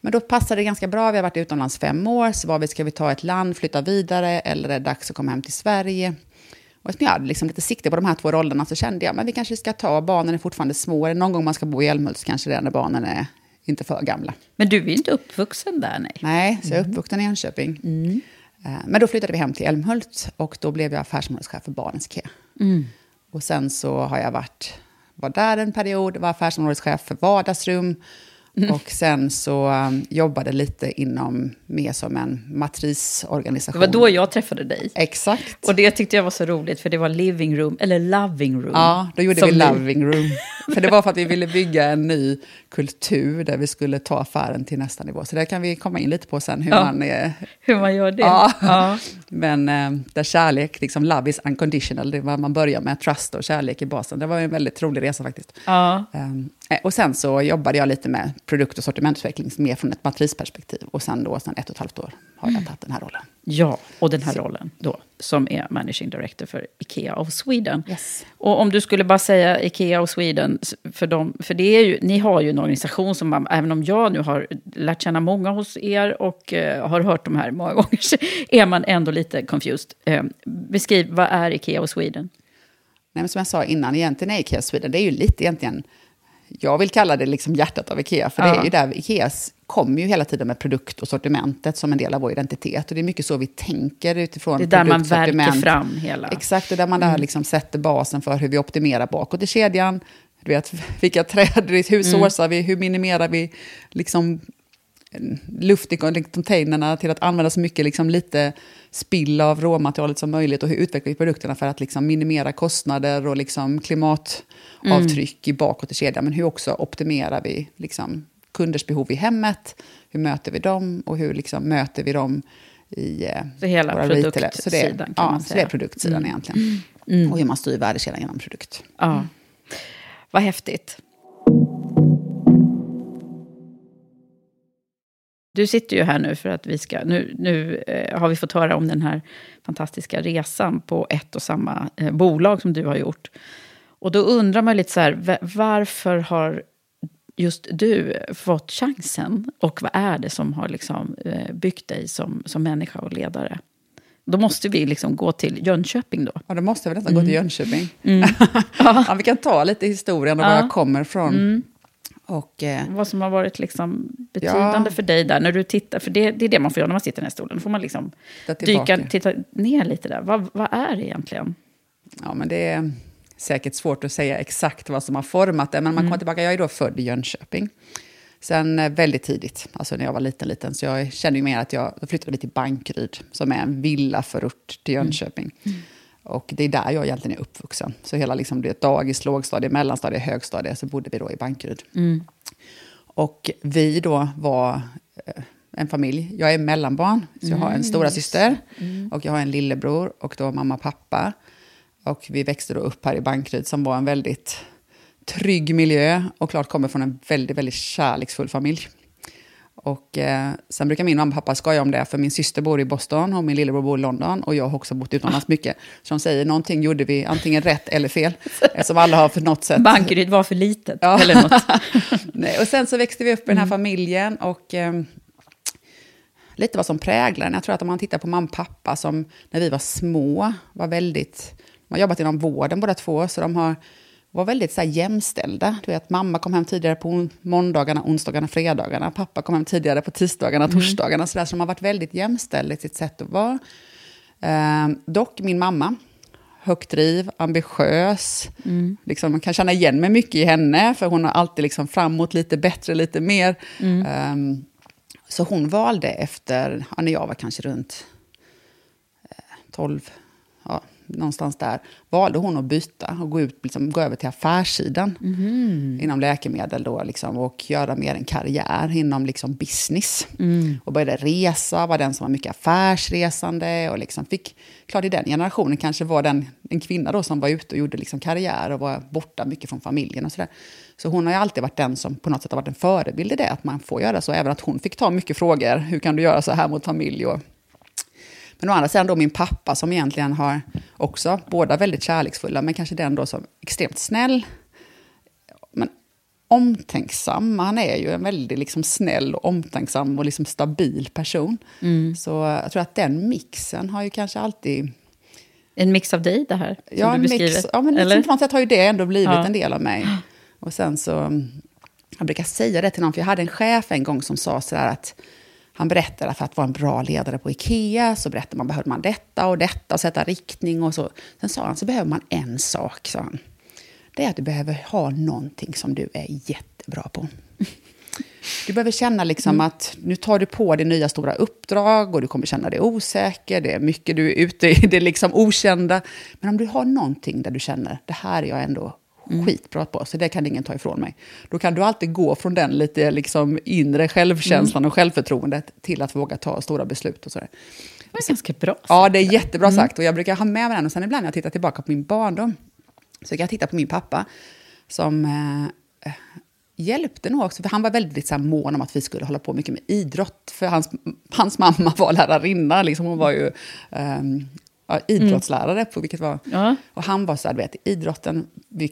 Men då passade det ganska bra, vi har varit utomlands fem år, så var vi, ska vi ta ett land, flytta vidare, eller är det dags att komma hem till Sverige? Och eftersom jag hade liksom lite sikte på de här två rollerna så kände jag, men vi kanske ska ta, barnen är fortfarande små, det någon gång man ska bo i Älmhult så kanske det är när barnen är inte för gamla. Men du är inte uppvuxen där, nej. Nej, så jag är uppvuxen i Jönköping. Eh, Men då flyttade vi hem till Älmhult och då blev jag affärsområdeschef för Barnens Ikea. Och sen så har jag varit, var där en period, var affärsområdeschef för vardagsrum. Och sen så um, jobbade lite inom, mer som en Det matrisorganisation. var då jag träffade dig. Exakt. Och det tyckte jag var så roligt, för det var living room, eller loving room. Ja, då gjorde vi Loving Room. *laughs* för det var för att vi ville bygga en ny kultur där vi skulle ta affären till nästa nivå. Så det kan vi komma in lite på sen, hur Ja. man är Hur man gör det. Ja. Ja. *laughs* Men eh, där kärlek, liksom love is unconditional, det var man börjar med trust och kärlek i basen. Det var en väldigt rolig resa faktiskt. ja. Ehm, eh, och sen så jobbade jag lite med produkt och sortimentutveckling, mer från ett matrisperspektiv. Och sen då, sen ett och ett halvt år, har jag tagit den här rollen. Ja, och den här rollen då, som är Managing Director för Ikea of Sweden. Yes. Och om du skulle bara säga Ikea of Sweden, för, dem, för det är ju, ni har ju en organisation som, man, även om jag nu har lärt känna många hos er och eh, har hört de här många *laughs* gånger, så är man ändå lite confused. Eh, beskriv, vad är Ikea of Sweden? Nej, men som jag sa innan, egentligen är Ikea Sweden, det är ju lite egentligen, jag vill kalla det liksom hjärtat av Ikea, för det är ju där Ikea kommer ju hela tiden med produkt och sortimentet som en del av vår identitet. Och det är mycket så vi tänker utifrån Det är där man sortiment. fram hela... Exakt, och där man där liksom sätter basen för hur vi optimerar bakåt i kedjan. Du vet, *laughs* vilka träd, hur sourcar vi, hur minimerar vi liksom, luft i containerna till att använda så mycket liksom, lite spill av råmaterialet som möjligt och hur utvecklar vi produkterna för att liksom, minimera kostnader och liksom, klimatavtryck i bakåt i kedjan. Men hur också optimerar vi liksom, kunders behov i hemmet, hur möter vi dem och hur liksom, möter vi dem i eh, Så hela våra produktsidan Så det, är- kan ja, man Så det säga. Mm. är produktsidan egentligen. Och hur man styr värdekedjan genom produkt. Ja. Vad häftigt. Du sitter ju här nu för att vi ska... Nu, nu eh, har vi fått höra om den här fantastiska resan på ett och samma eh, bolag som du har gjort. Och då undrar man lite så här, va- varför har just du fått chansen? Och vad är det som har liksom, eh, byggt dig som, som människa och ledare? Då måste vi liksom gå till Jönköping då. Ja, då måste vi nästan gå till Jönköping. Mm. *laughs* ja, vi kan ta lite historien och var Ja. jag kommer ifrån. Mm. Och, eh, Vad som har varit liksom betydande för dig där, när du tittar. För det, det är det man får göra när man sitter i den här stolen. Då får man liksom dyka, titta ner lite där. Vad, vad är det egentligen? Ja, men det är säkert svårt att säga exakt vad som har format det, men man kommer tillbaka. Jag är då född i Jönköping. Sen eh, väldigt tidigt, alltså när jag var liten, liten, så jag känner ju mer att jag då flyttade vi till Bankryd, som är en villaförort till Jönköping. Och det är där jag egentligen är uppvuxen. Så hela liksom, det är dagis, lågstadie, mellanstadie, högstadie, så bodde vi då i Bankryd. Och vi då var eh, en familj. Jag är mellanbarn, så jag har en stora syster och jag har en lillebror och då mamma och pappa. Och vi växte då upp här i Bankryd som var en väldigt trygg miljö och klart kommer från en väldigt, väldigt kärleksfull familj. Och eh, sen brukar min mamma och pappa skoja om det, för min syster bor i Boston och min lillebror bor i London och jag har också bott utomlands mycket. Så de säger någonting gjorde vi antingen rätt eller fel, eftersom alla har för något sätt Bankeryd var för litet. Ja. Eller något. *laughs* Nej, och sen så växte vi upp i den här familjen och eh, lite vad som präglar. Jag tror att om man tittar på mamma och pappa som när vi var små var väldigt... De har jobbat inom vården båda två, så de har, var väldigt så här, jämställda. Du vet, mamma kom hem tidigare på måndagarna, onsdagarna, fredagarna. Pappa kom hem tidigare på tisdagarna, torsdagarna. Så, där, så de har varit väldigt jämställda i sitt sätt att vara. Eh, dock min mamma, högt driv, ambitiös. Mm. Liksom, man kan känna igen mig mycket i henne, för hon har alltid liksom framåt lite bättre, lite mer. Mm. Um, så hon valde efter, ja, när jag var kanske runt eh, 12, ja, någonstans där, valde hon att byta och gå, ut, liksom, gå över till affärssidan mm. inom läkemedel då, liksom, och göra mer en karriär inom liksom, business. Mm. Och började resa, var den som var mycket affärsresande och liksom fick, klart i den generationen kanske var den en kvinna då som var ute och gjorde liksom, karriär och var borta mycket från familjen och sådär. Så hon har alltid varit den som på något sätt har varit en förebild i det, att man får göra så. Även att hon fick ta mycket frågor, hur kan du göra så här mot familj och men å andra sidan då min pappa som egentligen har också, båda väldigt kärleksfulla, men kanske den då som extremt snäll. Men omtänksam, han är ju en väldigt liksom snäll och omtänksam och liksom stabil person. Mm. Så jag tror att den mixen har ju kanske alltid... En mix av dig det här, som ja, du beskriver? Mix, ja, men liksom på något sätt har ju det ändå blivit ja. en del av mig. Och sen så, jag brukar säga det till någon, för jag hade en chef en gång som sa sådär att han berättade att för att vara en bra ledare på Ikea så berättade man behövde man detta och detta och sätta riktning och så. Sen sa han så behöver man en sak, sa han. Det är att du behöver ha någonting som du är jättebra på. Du behöver känna liksom mm. att nu tar du på dig nya stora uppdrag och du kommer känna dig osäker. Det är mycket du är ute i det liksom okända. Men om du har någonting där du känner det här är jag ändå mm. skitbra på, så det kan ingen ta ifrån mig. Då kan du alltid gå från den lite liksom inre självkänslan mm. och självförtroendet till att våga ta stora beslut och sådär. Det var ganska bra sagt. Ja, det är jättebra mm. sagt. Och jag brukar ha med mig den. Och sen ibland när jag tittar tillbaka på min barndom, så kan jag titta på min pappa, som eh, hjälpte nog också, för han var väldigt så här, mån om att vi skulle hålla på mycket med idrott. För hans, hans mamma var lärarinna, liksom, hon var ju um, ja, idrottslärare, mm. på vilket var... Ja. Och han var så här, vet, idrotten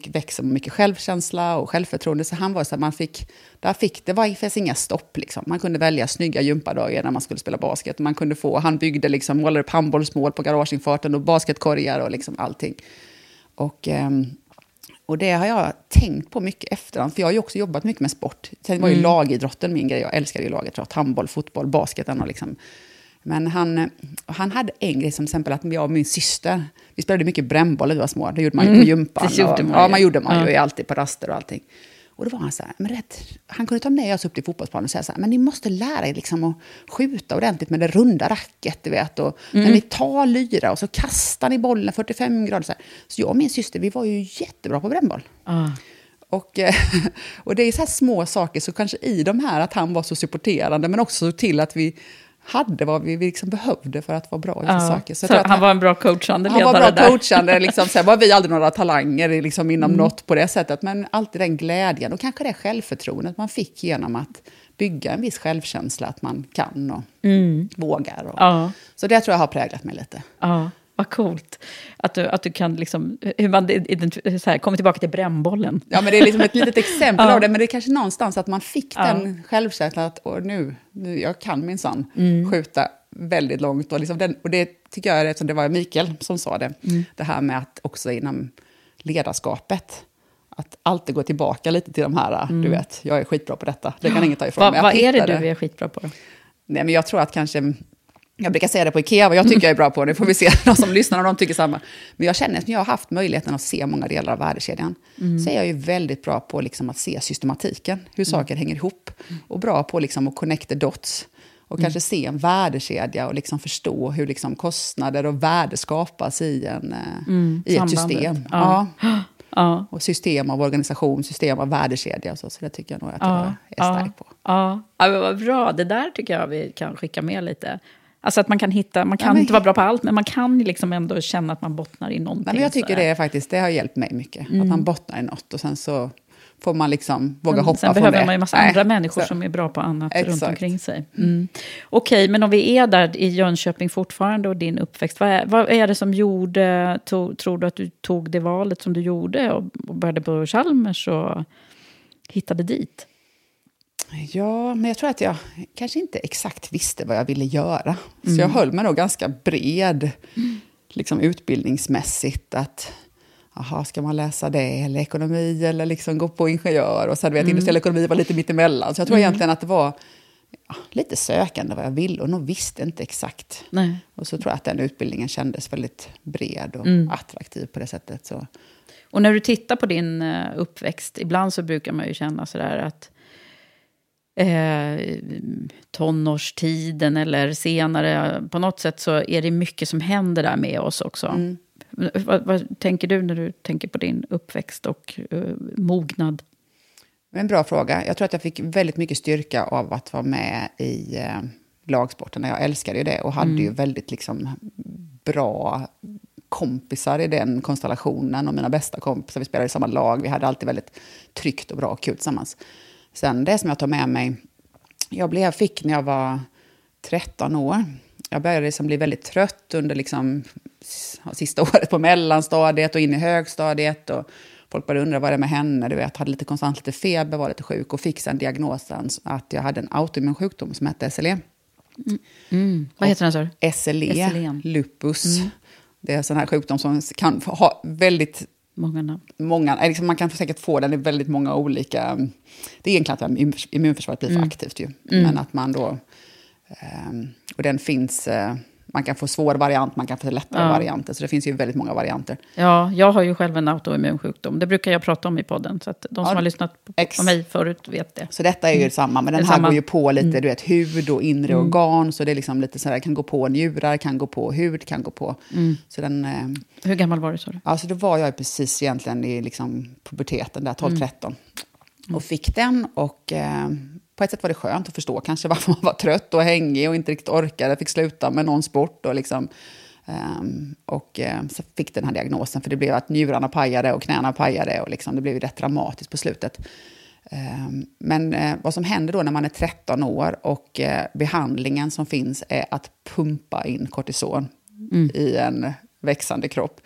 växer med mycket självkänsla och självförtroende. Så han var så här, man fick... Där fick det var, det fanns inga stopp. Liksom. Man kunde välja snygga gympadagar när man skulle spela basket. Man kunde få, han byggde, liksom, målade upp handbollsmål på garageinfarten och basketkorgar och liksom allting. Och... Um, och det har jag tänkt på mycket efterhand, för jag har ju också jobbat mycket med sport. Sen var ju mm. lagidrotten min grej, jag älskade ju lagidrott, handboll, fotboll, basketen och liksom men han, han hade en grej, som exempel att jag och min syster, vi spelade mycket brännboll när vi var små. Det gjorde man ju på mm, gympan. Det gjorde man ja, man gjorde man ju alltid på raster och allting. Och då var han så här, men rätt, han kunde ta med oss upp till fotbollsplanen och säga så här, men ni måste lära er liksom att skjuta ordentligt med det runda racket, du vet. Och mm. när ni tar lyra och så kastar ni bollen 45 grader. Så, här. så jag och min syster, vi var ju jättebra på brännboll. Ah. Och, *laughs* och det är så här små saker, så kanske i de här att han var så supporterande, men också till att vi hade vad vi liksom behövde för att vara bra i ja, saker. Så, så han, han, var en bra coachande ledare? Han var bra där. coachande. Liksom, sen var vi aldrig några talanger liksom, inom mm. något på det sättet, men alltid den glädjen och kanske det självförtroendet man fick genom att bygga en viss självkänsla, att man kan och mm. vågar. Och, ja. Så det tror jag har präglat mig lite. Ja. Vad coolt. Att du, att du kan liksom, hur man så här, kommer tillbaka till brännbollen. Ja, men det är liksom ett litet *laughs* exempel ja. av det, men det är kanske någonstans att man fick ja. den självkänslan att nu, nu, jag kan minsann mm. skjuta väldigt långt. Och, liksom den, och det tycker jag, eftersom det var Mikael som sa det, mm. det här med att också inom ledarskapet, att alltid gå tillbaka lite till de här, mm. du vet, jag är skitbra på detta, det kan ingen ta ifrån Va, mig. Vad är det du är skitbra på? Nej, men jag tror att kanske jag brukar säga det på Ikea, vad jag tycker jag är bra på. Det får vi se, *laughs* de som lyssnar om de tycker samma. Men jag känner att jag har haft möjligheten att se många delar av värdekedjan. Mm. Så är jag ju väldigt bra på liksom att se systematiken, hur mm. saker hänger ihop. Och bra på liksom att connect the dots. Och mm. kanske se en värdekedja och liksom förstå hur liksom kostnader och värde skapas i, en, eh, mm. i ett system. Ja. ja. *gasps* Ja. Och system av organisation, system av värdekedja och så. Så det tycker jag nog att ja. jag är stark på. Ja. ja, men vad bra. Det där tycker jag vi kan skicka med lite. Alltså att man kan hitta, man kan ja, men, inte vara bra på allt, men man kan liksom ändå känna att man bottnar i någonting. Nej, men jag tycker det, är faktiskt, det har hjälpt mig mycket. Mm. Att man bottnar i något och sen så får man liksom våga men hoppa från det. Sen behöver man ju en massa Nej, andra människor så. som är bra på annat Exakt. runt omkring sig. Mm. Okej, okay, men om vi är där i Jönköping fortfarande och din uppväxt, vad är, vad är det som gjorde, to, tror du att du tog det valet som du gjorde och, och började på Chalmers och hittade dit? Ja, men jag tror att jag kanske inte exakt visste vad jag ville göra. Så jag höll mig nog ganska bred, liksom utbildningsmässigt. Att, aha, ska man läsa det, eller ekonomi, eller liksom gå på ingenjör? Och sen vet industriell ekonomi var lite mittemellan. Så jag tror egentligen att det var ja, lite sökande vad jag ville och nog visste inte exakt. Nej. Och så tror jag att den utbildningen kändes väldigt bred och attraktiv på det sättet. Så. Och när du tittar på din eh, uppväxt, ibland så brukar man ju känna sådär att eh, tonårstiden eller senare, på något sätt så är det mycket som händer där med oss också. Vad, vad tänker du när du tänker på din uppväxt och eh, mognad? En bra fråga. Jag tror att jag fick väldigt mycket styrka av att vara med i eh, lagsporten. Jag älskade ju det och hade ju väldigt liksom, bra kompisar i den konstellationen. Och mina bästa kompisar, vi spelade i samma lag. Vi hade alltid väldigt tryggt och bra och kul tillsammans. Sen det som jag tar med mig, jag blev, fick när jag var 13 år. Jag började liksom bli väldigt trött under liksom, sista *laughs* året på mellanstadiet och in i högstadiet. Och folk började undra vad det är med henne. Du vet, hade lite konstant lite feber, var lite sjuk och fick sen diagnosen att jag hade en autoimmun sjukdom som hette SLE. Vad heter den sa? SLE, SLE. lupus. Det är en sån här sjukdom som kan ha väldigt Många namn. många, eh, liksom man kan säkert få den i väldigt många olika... Det är egentligen att immun- immunförsvaret blir för aktivt ju. Men att man då... ehm, och den finns... man kan få svår variant, man kan få lättare Ja. varianter. Så det finns ju väldigt många varianter. Ja, jag har ju själv en autoimmun sjukdom. Det brukar jag prata om i podden. Så att de som Ja, har lyssnat på, ex- mig förut vet det. Så detta är ju samma, men den här samma. går ju på lite, du vet, hud och inre organ. Så det är liksom lite sådär, kan gå på njurar, kan gå på hud, kan gå på... Så den... eh, Hur gammal var du sa du? Alltså då var jag precis egentligen i liksom puberteten, där 12-13. Och fick den och eh, på ett sätt var det skönt att förstå kanske varför man var trött och hängig och inte riktigt orkade. Fick sluta med någon sport och liksom... ehm, och eh, så fick den här diagnosen för det blev att njurarna pajade och knäna pajade och liksom, det blev ju rätt dramatiskt på slutet. Ehm, Men eh, vad som händer då när man är 13 år och eh, behandlingen som finns är att pumpa in kortison i en växande kropp.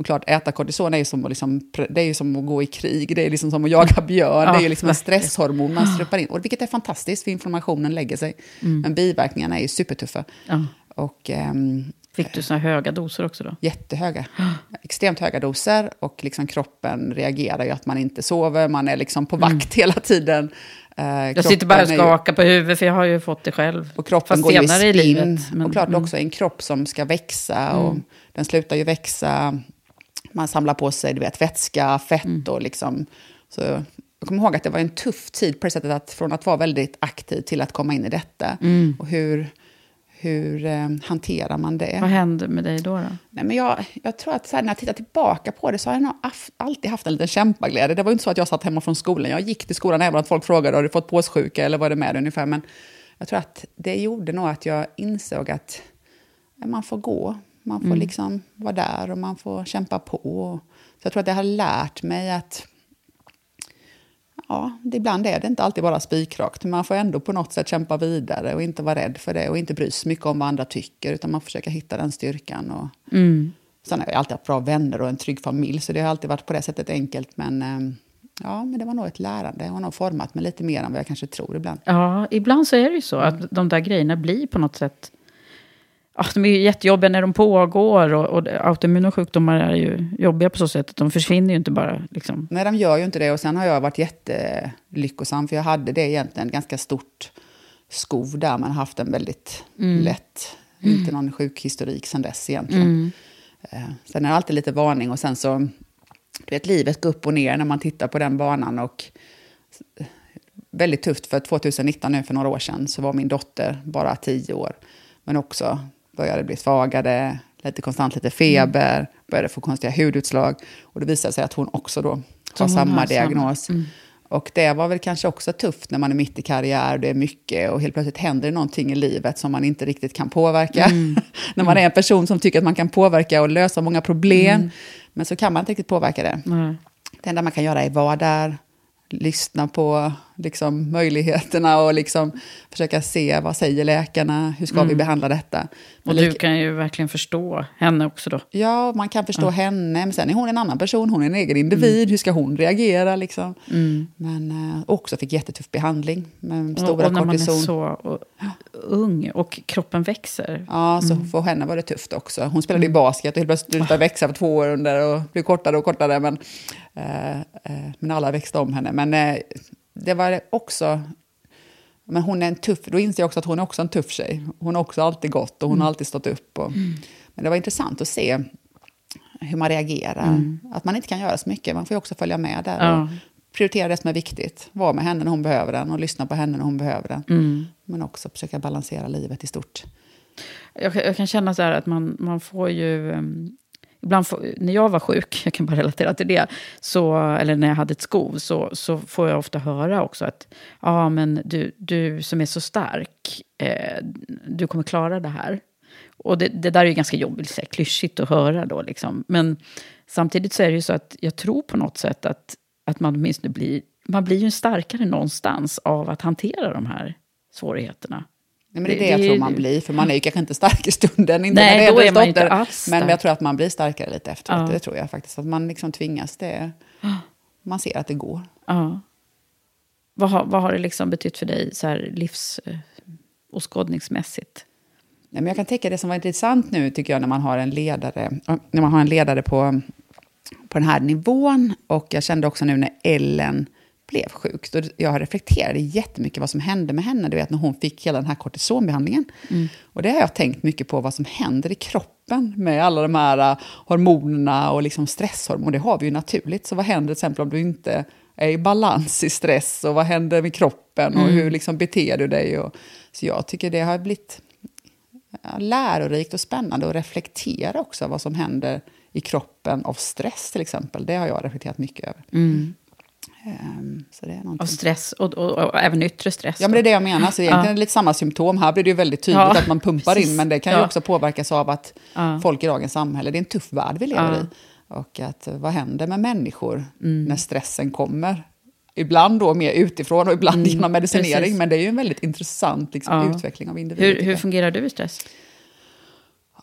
Och klart, äta kortison är ju som att, liksom, det är som att gå i krig, det är liksom som att jaga björn, Ja, det är ju liksom en stresshormon man ströppar in. Och vilket är fantastiskt, för inflammationen lägger sig. Men biverkningarna är ju supertuffa. Ja. Och ehm, Fick du såna höga doser också då? jättehöga. *gasps* Extremt höga doser och liksom kroppen reagerar ju att man inte sover, man är liksom på vakt hela tiden. Eh, Jag sitter bara och är ju- skakar på huvudet för jag har ju fått det själv. och kroppen Fast går ju i senare spinn. livet. men- och klart mm. också en kropp som ska växa och den slutar ju växa. Man samlar på sig du vet, vätska, fett Mm. och liksom... Så jag kommer ihåg att det var en tuff tid på det sättet att från att vara väldigt aktiv till att komma in i detta. Mm. Och hur, hur eh, hanterar man det? Vad hände med dig då? då? Nej, men jag, jag tror att här, när jag tittar tillbaka på det så har jag nog af- alltid haft en liten kämpaglädje. Det var inte så att jag satt hemma från skolan. Jag gick till skolan även att folk frågade har du fått påssjuka eller vad är det med ungefär. Men jag tror att det gjorde nog att jag insåg att man får gå. Man får liksom vara där och man får kämpa på. Så jag tror att det har lärt mig att ja, det, ibland är det inte alltid bara spikrakt. Men man får ändå på något sätt kämpa vidare och inte vara rädd för det och inte bry sig mycket om vad andra tycker. Utan man försöker hitta den styrkan. Och... Sen har jag alltid haft bra vänner och en trygg familj, så det har alltid varit på det sättet enkelt. Men eh, ja, men det var nog ett lärande. Det har nog format mig lite mer än vad jag kanske tror ibland. Ja, ibland så är det ju så att de där grejerna blir på något sätt... Ja, de är ju jättejobbiga när de pågår och, och autoimmuna sjukdomar är ju jobbiga på så sätt att de försvinner ju inte bara. Liksom. Nej, de gör ju inte det. Och sen har jag varit jättelyckosam, för jag hade det egentligen ganska stort skov där, men haft en väldigt lätt, inte någon sjukhistorik sen dess egentligen. Eh, Sen är det alltid lite varning och sen så, du vet, livet går upp och ner när man tittar på den banan och väldigt tufft för 2019 nu för några år sedan så var min dotter bara 10 år. Men också började bli svagare, lite konstant lite feber, började få konstiga hudutslag. Och det visade sig att hon också då har samma har samma. diagnos. Och det var väl kanske också tufft när man är mitt i karriär, det är mycket och helt plötsligt händer det någonting i livet som man inte riktigt kan påverka. *laughs* när man är en person som tycker att man kan påverka och lösa många problem, men så kan man inte riktigt påverka det. Det enda man kan göra är vara där, lyssna på liksom, möjligheterna och liksom försöka se vad säger läkarna, hur ska vi behandla detta. Och Men du lik- kan ju verkligen förstå henne också då. Ja, man kan förstå henne, men sen är hon en annan person, hon är en egen individ, hur ska hon reagera? Liksom. Men eh, också fick jättetuff behandling med Och, stora och när man är kortison. så och, ung och kroppen växer. Ja, så för henne var det tufft också. Hon spelade ju basket och helt plötsligt slutade växa för två år under och blev kortare och kortare. Men, eh, eh, men alla växte om henne. Men det var också... Men hon är en tuff... Då inser jag också att hon är också en tuff tjej. Hon har också alltid gått och hon har alltid stått upp. Och, Men det var intressant att se hur man reagerar. Att man inte kan göra så mycket. Man får ju också följa med där. Ja. Och prioritera det som är viktigt. Vara med henne när hon behöver den och lyssna på henne när hon behöver den. Men också försöka balansera livet i stort. Jag, kan- jag kan känna så här att man, man får ju... um, Ibland får, när jag var sjuk, jag kan bara relatera till det, så, eller när jag hade ett skov, så, så får jag ofta höra också att ja, men du, du som är så stark, eh, du kommer klara det här. Och det, det där är ju ganska jobbigt, så här, klyschigt att höra då. Liksom. Men samtidigt så är det ju så att jag tror på något sätt att, att man åtminstone blir, man blir ju starkare någonstans av att hantera de här svårigheterna. Nej, men det är det, Det- jag tror man blir, för man är ju kanske inte stark i stunden. Inte Nej, när det då är man inte alls Men stark. jag tror att man blir starkare lite efteråt, Ja. det tror jag faktiskt. Att man liksom tvingas, det, man ser att det går. Ja. Vad har, vad har det liksom betytt för dig så här livs eh? Nej, men jag kan tänka det som var intressant nu, tycker jag, när man har en ledare, när man har en ledare på, på den här nivån. Och jag kände också nu när Ellen blev sjuk, så jag reflekterade jättemycket vad som hände med henne, du vet när hon fick hela den här kortisonbehandlingen. Och det har jag tänkt mycket på, vad som händer i kroppen med alla de här uh, hormonerna och liksom stresshormoner. Det har vi ju naturligt, så vad händer till exempel om du inte är i balans i stress och vad händer med kroppen och hur liksom beter du dig? Och, så jag tycker det har blivit ja, lärorikt och spännande att reflektera också vad som händer i kroppen av stress till exempel. Det har jag reflekterat mycket över. Ehm, så det är någonting. Av stress och, och, och, även yttre stress? Ja, men det är det jag menar. Så egentligen Ja. är det lite samma symptom. Här blir det ju väldigt tydligt Ja, att man pumpar in, men det kan ju Ja. också påverkas av att folk i dagens samhälle, det är en tuff värld vi lever i. Och att eh, vad händer med människor Mm. när stressen kommer? Ibland då mer utifrån och ibland genom medicinering, Mm, precis. men det är ju en väldigt intressant liksom, utveckling av individen. Hur, hur fungerar du i stress?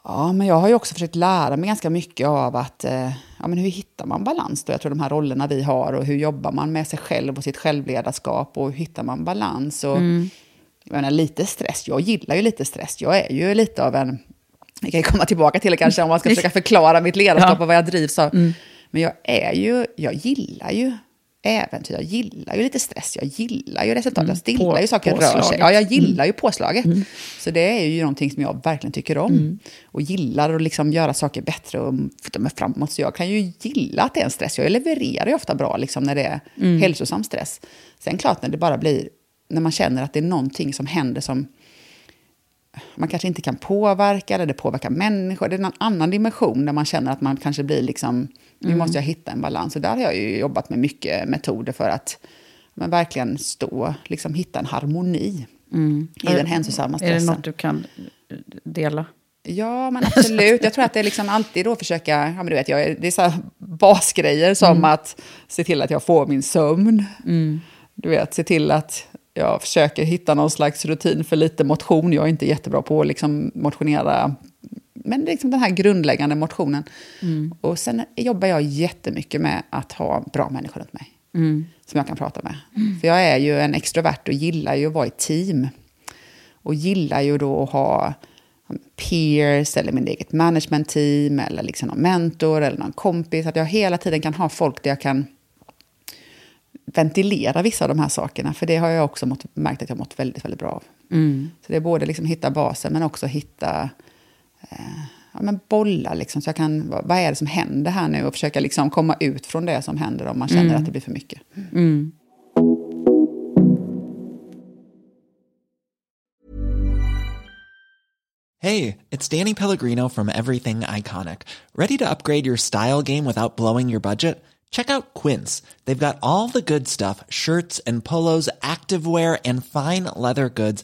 Ja, men jag har ju också försökt lära mig ganska mycket av att, eh, ja men hur hittar man balans då? Jag tror de här rollerna vi har och hur jobbar man med sig själv och sitt självledarskap och hur hittar man balans? Och, Jag menar, lite stress, jag gillar ju lite stress. Jag är ju lite av en, vi kan ju komma tillbaka till det kanske om man ska *laughs* försöka förklara mitt ledarskap Ja. och vad jag drivs av. Men jag är ju, jag gillar ju äventyr, jag gillar ju lite stress, jag gillar ju resultat, jag gillar ju saker rör sig. påslaget. Ja, jag gillar ju påslaget. Så det är ju någonting som jag verkligen tycker om. Och gillar att liksom göra saker bättre och flytta mig framåt. Så jag kan ju gilla att det är en stress. Jag levererar ju ofta bra liksom, när det är hälsosam stress. Sen klart när det bara blir, när man känner att det är någonting som händer som man kanske inte kan påverka, eller det påverkar människor. Det är en annan dimension där man känner att man kanske blir liksom, nu måste jag hitta en balans. Och där har jag ju jobbat med mycket metoder för att men verkligen stå, liksom hitta en harmoni i den hälsosamma Är det stressen. något du kan dela? Ja, men absolut. Jag tror att det är liksom alltid då försöka, ja men du vet, jag, det är så basgrejer som att se till att jag får min sömn. Du vet, se till att jag försöker hitta någon slags rutin för lite motion. Jag är inte jättebra på att liksom motionera, men liksom den här grundläggande motionen. Och sen jobbar jag jättemycket med att ha bra människor runt mig. Som jag kan prata med. För jag är ju en extrovert och gillar ju att vara i team. Och gillar ju då att ha peers eller min eget management-team eller liksom någon mentor eller någon kompis. Att jag hela tiden kan ha folk där jag kan ventilera vissa av de här sakerna. För det har jag också mått, märkt att jag mått väldigt, väldigt bra av. Så det är både liksom hitta basen men också hitta ja, men bolla. Liksom, så jag kan, vad, vad är det som händer här nu? Och försöka liksom komma ut från det som händer om man känner att det blir för mycket. Hey, it's Danny Pellegrino from Everything Iconic. Ready to upgrade your style game without blowing your budget? Check out Quince. They've got all the good stuff shirts and polos, activewear, and fine leather goods,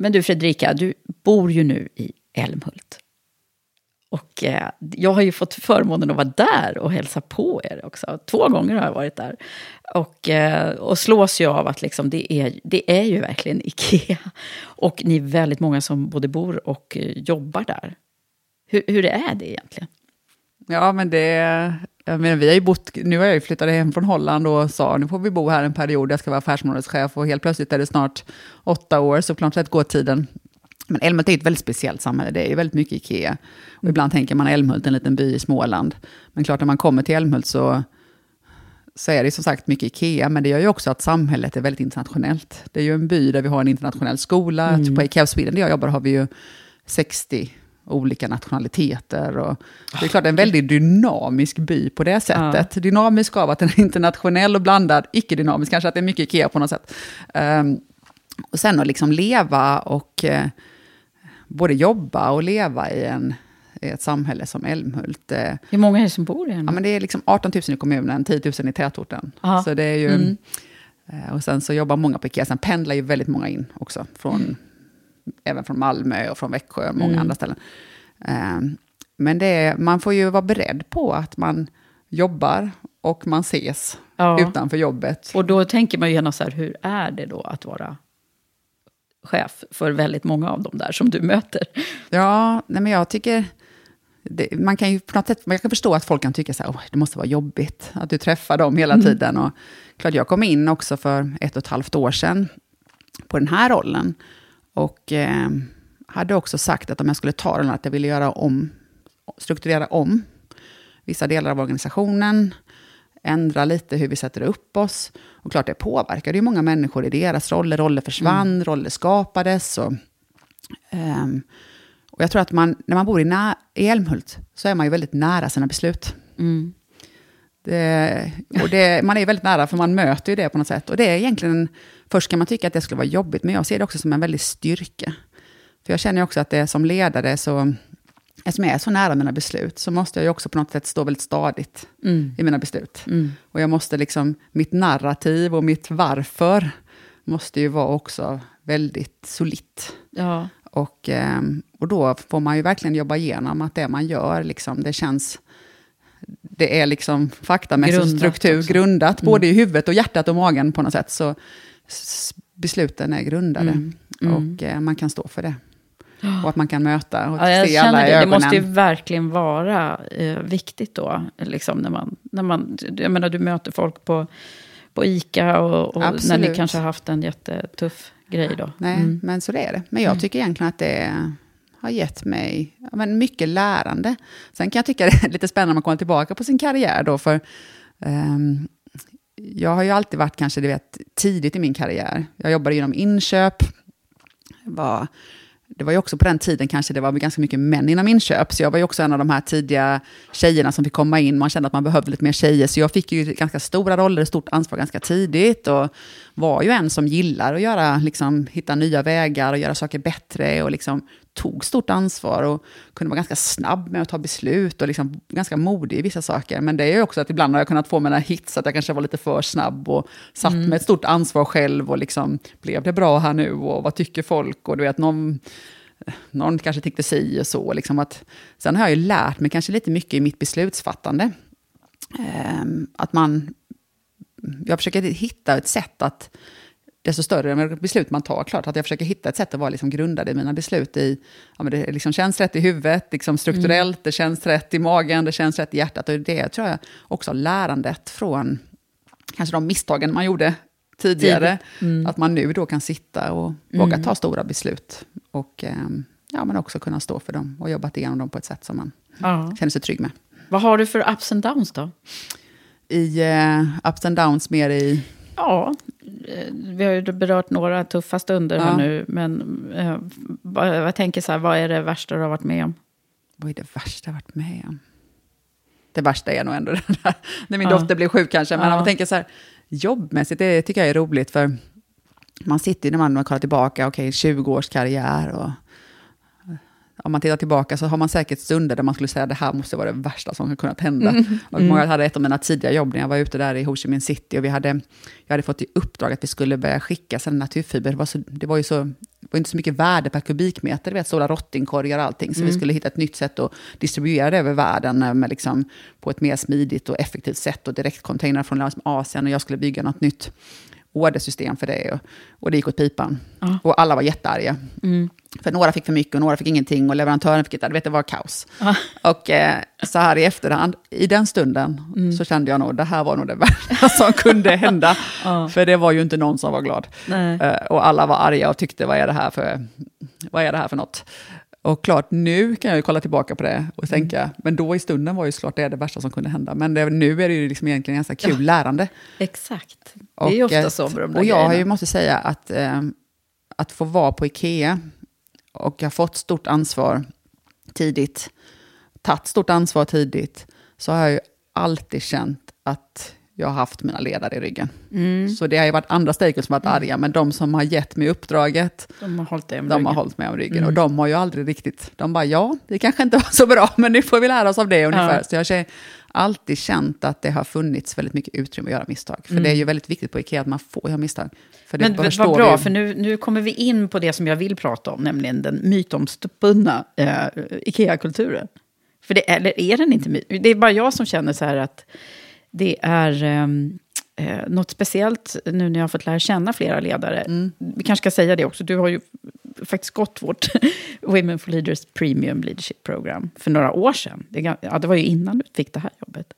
Men du Fredrika, du bor ju nu i Älmhult. Och eh, jag har ju fått förmånen att vara där och hälsa på er också. Två gånger har jag varit där. Och, eh, och slås ju av att liksom det, är, det är ju verkligen *laughs* Ikea. Och ni är väldigt många som både bor och eh, jobbar där. Hur, hur är det egentligen? Ja, men det... Jag menar, vi har ju bott, nu har jag ju flyttat hem från Holland och sa nu får vi bo här en period, jag ska vara affärsområdeschef och helt plötsligt är det snart åtta år, så klart går tiden. Men Älmhult är ett väldigt speciellt samhälle, det är ju väldigt mycket Ikea. Och ibland tänker man Älmhult, en liten by i Småland. Men klart när man kommer till Älmhult så, så är det som sagt mycket Ikea, men det gör ju också att samhället är väldigt internationellt. Det är ju en by där vi har en internationell skola, mm. på Ikea Sweden där jag jobbar har vi ju 60 olika nationaliteter. Och det är klart, en väldigt dynamisk by på det sättet. Ja. Dynamisk av att den är internationell och blandad, icke-dynamisk, kanske att det är mycket Ikea på något sätt. Um, och sen att liksom leva och uh, både jobba och leva i, en, i ett samhälle som Älmhult. Uh, Hur många är det som bor i Älmhult? Ja, men det är liksom 18 000 i kommunen, 10 000 i tätorten. Aha. Så det är ju... Mm. Uh, och sen så jobbar många på Ikea, sen pendlar ju väldigt många in också från mm även från Malmö och från Växjö och många mm. andra ställen. Um, men det är, man får ju vara beredd på att man jobbar och man ses ja. utanför jobbet. Och då tänker man ju gärna så här, hur är det då att vara chef för väldigt många av dem där som du möter? Ja, nej men jag tycker... Det, man kan ju på något sätt, man kan förstå att folk kan tycka så här, oh, det måste vara jobbigt att du träffar dem hela mm. tiden. Och klart, jag kom in också för ett och ett halvt år sedan på den här rollen. Och eh, hade också sagt att om jag skulle ta den, att jag ville göra om, strukturera om vissa delar av organisationen, ändra lite hur vi sätter upp oss. Och klart, det påverkade ju många människor i deras roller. Roller försvann, mm. roller skapades. Och, um, och jag tror att man, när man bor i, nä- i Älmhult så är man ju väldigt nära sina beslut. Mm. Det, och det, man är väldigt nära, för man möter ju det på något sätt. Och det är egentligen, först kan man tycka att det skulle vara jobbigt, men jag ser det också som en väldig styrka. För jag känner också att det som ledare, så, eftersom jag är så nära mina beslut, så måste jag ju också på något sätt stå väldigt stadigt mm. i mina beslut. Mm. Och jag måste liksom, mitt narrativ och mitt varför måste ju vara också väldigt solitt. Ja. Och, ehm, och då får man ju verkligen jobba igenom att det man gör, liksom, det känns det är liksom faktamässig struktur, också. grundat, mm. både i huvudet och hjärtat och magen på något sätt, så besluten är grundade. Mm. Mm. Och eh, man kan stå för det. Och att man kan möta och Ja, jag se alla i det. Det ögonen. måste ju verkligen vara eh, viktigt då. Liksom när man, när man, jag menar, du möter folk på, på ICA och, och när ni kanske har haft en jättetuff grej då. Nej, Mm. men så det är det. Men jag tycker egentligen att det har gett mig ja, men mycket lärande. Sen kan jag tycka *laughs* det är lite spännande om man kommer tillbaka på sin karriär då, för ehm, jag har ju alltid varit kanske, du vet, tidigt i min karriär. Jag jobbade genom inköp, var, det var ju också på den tiden kanske det var ganska mycket män inom inköp, så jag var ju också en av de här tidiga tjejerna som fick komma in. Man kände att man behövde lite mer tjejer, så jag fick ju ganska stora roller, stort ansvar ganska tidigt och var ju en som gillar att göra, liksom, hitta nya vägar och göra saker bättre och liksom tog stort ansvar och kunde vara ganska snabb med att ta beslut och liksom ganska modig i vissa saker. Men det är ju också att ibland har jag kunnat få mina hits, att jag kanske var lite för snabb och satt med ett stort ansvar själv och liksom, blev det bra här nu och vad tycker folk? Och du vet, någon, någon kanske tyckte si och så. Liksom att, sen har jag ju lärt mig kanske lite mycket i mitt beslutsfattande. Ehm, att man, jag försöker hitta ett sätt att, desto större beslut man tar, klart att jag försöker hitta ett sätt att vara liksom grundad i mina beslut i, ja men det liksom känns rätt i huvudet, liksom strukturellt, det känns rätt i magen, det känns rätt i hjärtat. Och det tror jag också lärandet från kanske de misstagen man gjorde tidigare. Att man nu då kan sitta och våga ta stora beslut. Och ehm, ja, men också kunna stå för dem och jobbat igenom dem på ett sätt som man Ja. känner sig trygg med. Vad har du för ups and downs då? I eh, ups and downs mer i... Ja, eh, vi har ju berört några tuffa stunder Ja. här nu. Men eh, vad- jag tänker så här, vad är det värsta du har varit med om? Vad är det värsta jag varit med om? Det värsta är nog ändå *laughs* det där, när min Ja. dotter blev sjuk kanske. Men Ja. om man tänker så här, jobbmässigt, det tycker jag är roligt. För man sitter ju när man kollar tillbaka, okej, 20 års karriär. Och, om man tittar tillbaka så har man säkert stunder där man skulle säga det här måste vara det värsta som har kunnat hända. Och jag hade ett av mina tidiga jobb när jag var ute där i Ho Chi Minh City. Och vi hade, jag hade fått i uppdrag att vi skulle börja skicka sen naturfiber. Det var, så, det var ju så, det var inte så mycket värde per kubikmeter, vet, stora rottingkorgar och allting. Så vi skulle hitta ett nytt sätt att distribuera det över världen eh, med liksom, på ett mer smidigt och effektivt sätt. Och direktcontainrar från liksom Asien och jag skulle bygga något nytt ordersystem för det. Och, och det gick åt pipan. Och alla var jättearga. För några fick för mycket och några fick ingenting och leverantören fick inte. Du vet, det var kaos. Och eh, så här i efterhand, i den stunden, så kände jag nog det här var nog det *laughs* värsta som kunde hända. *laughs* För det var ju inte någon som var glad. Eh, och alla var arga och tyckte, vad är det här för, vad är det här för något? Och klart, nu kan jag ju kolla tillbaka på det och tänka, men då i stunden var ju såklart det det värsta som kunde hända. Men det, nu är det ju liksom egentligen ganska kul lärande. Exakt. Det är Och, ofta så med de där Och jag har ju, måste säga att, eh, att få vara på Ikea och jag har fått stort ansvar tidigt, tagit stort ansvar tidigt, så har jag ju alltid känt att jag har haft mina ledare i ryggen. Mm. Så det har ju varit andra stakeholders som har varit arga, men de som har gett mig uppdraget, De har hållit om de ryggen. har hållit mig om ryggen. Och de har ju aldrig riktigt, de bara ja, det kanske inte var så bra, *laughs* men nu får vi lära oss av det ungefär. Ja. Så jag har alltid känt att det har funnits väldigt mycket utrymme att göra misstag. För det är ju väldigt viktigt på Ikea att man får göra misstag. För det Mm. Men vad bra, för nu, nu kommer vi in på det som jag vill prata om, nämligen den mytomspunna eh, Ikea-kulturen. För det, eller är den inte my- Det är bara jag som känner så här att det är ehm, eh, något speciellt nu när jag har fått lära känna flera ledare. Mm. Vi kanske ska säga det också, du har ju faktiskt gått vårt *laughs* Women for Leaders Premium Leadership Program för några år sedan. Det, ja, det var ju innan du fick det här jobbet.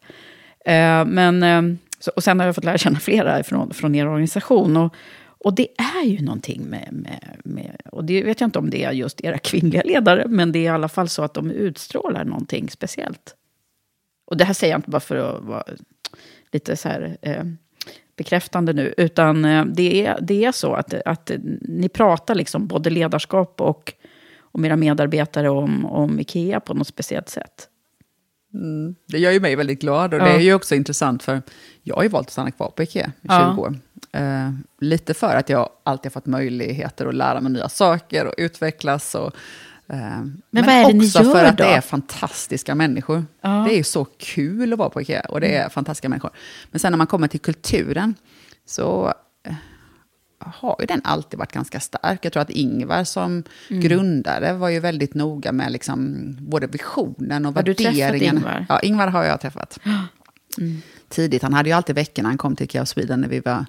Eh, men, ehm, så, och sen har jag fått lära känna flera från, från er organisation. Och, och det är ju någonting med, med, med... Och det vet jag inte om det är just era kvinnliga ledare, men det är i alla fall så att de utstrålar någonting speciellt. Och det här säger jag inte bara för att vara lite så här eh, bekräftande nu, utan eh, det, är, det är så att, att ni pratar liksom både ledarskap och om era medarbetare om, om Ikea på något speciellt sätt. Det gör ju mig väldigt glad och Ja. det är ju också intressant för jag har ju valt att stanna kvar på Ikea i 20 Ja. år. Eh, lite för att jag alltid har fått möjligheter att lära mig nya saker och utvecklas. Och, eh, men, vad är det ni också gör för att då? det är fantastiska människor. Ja. Det är ju så kul att vara på Ikea och det är fantastiska människor. Men sen när man kommer till kulturen så eh, har ju den alltid varit ganska stark. Jag tror att Ingvar som Mm. grundare var ju väldigt noga med liksom både visionen och Har du träffat värderingen. Ingvar? Ja, Ingvar har jag träffat. *gasps* Tidigt. Han hade ju alltid veckor när han kom till Ikea Sweden när vi var...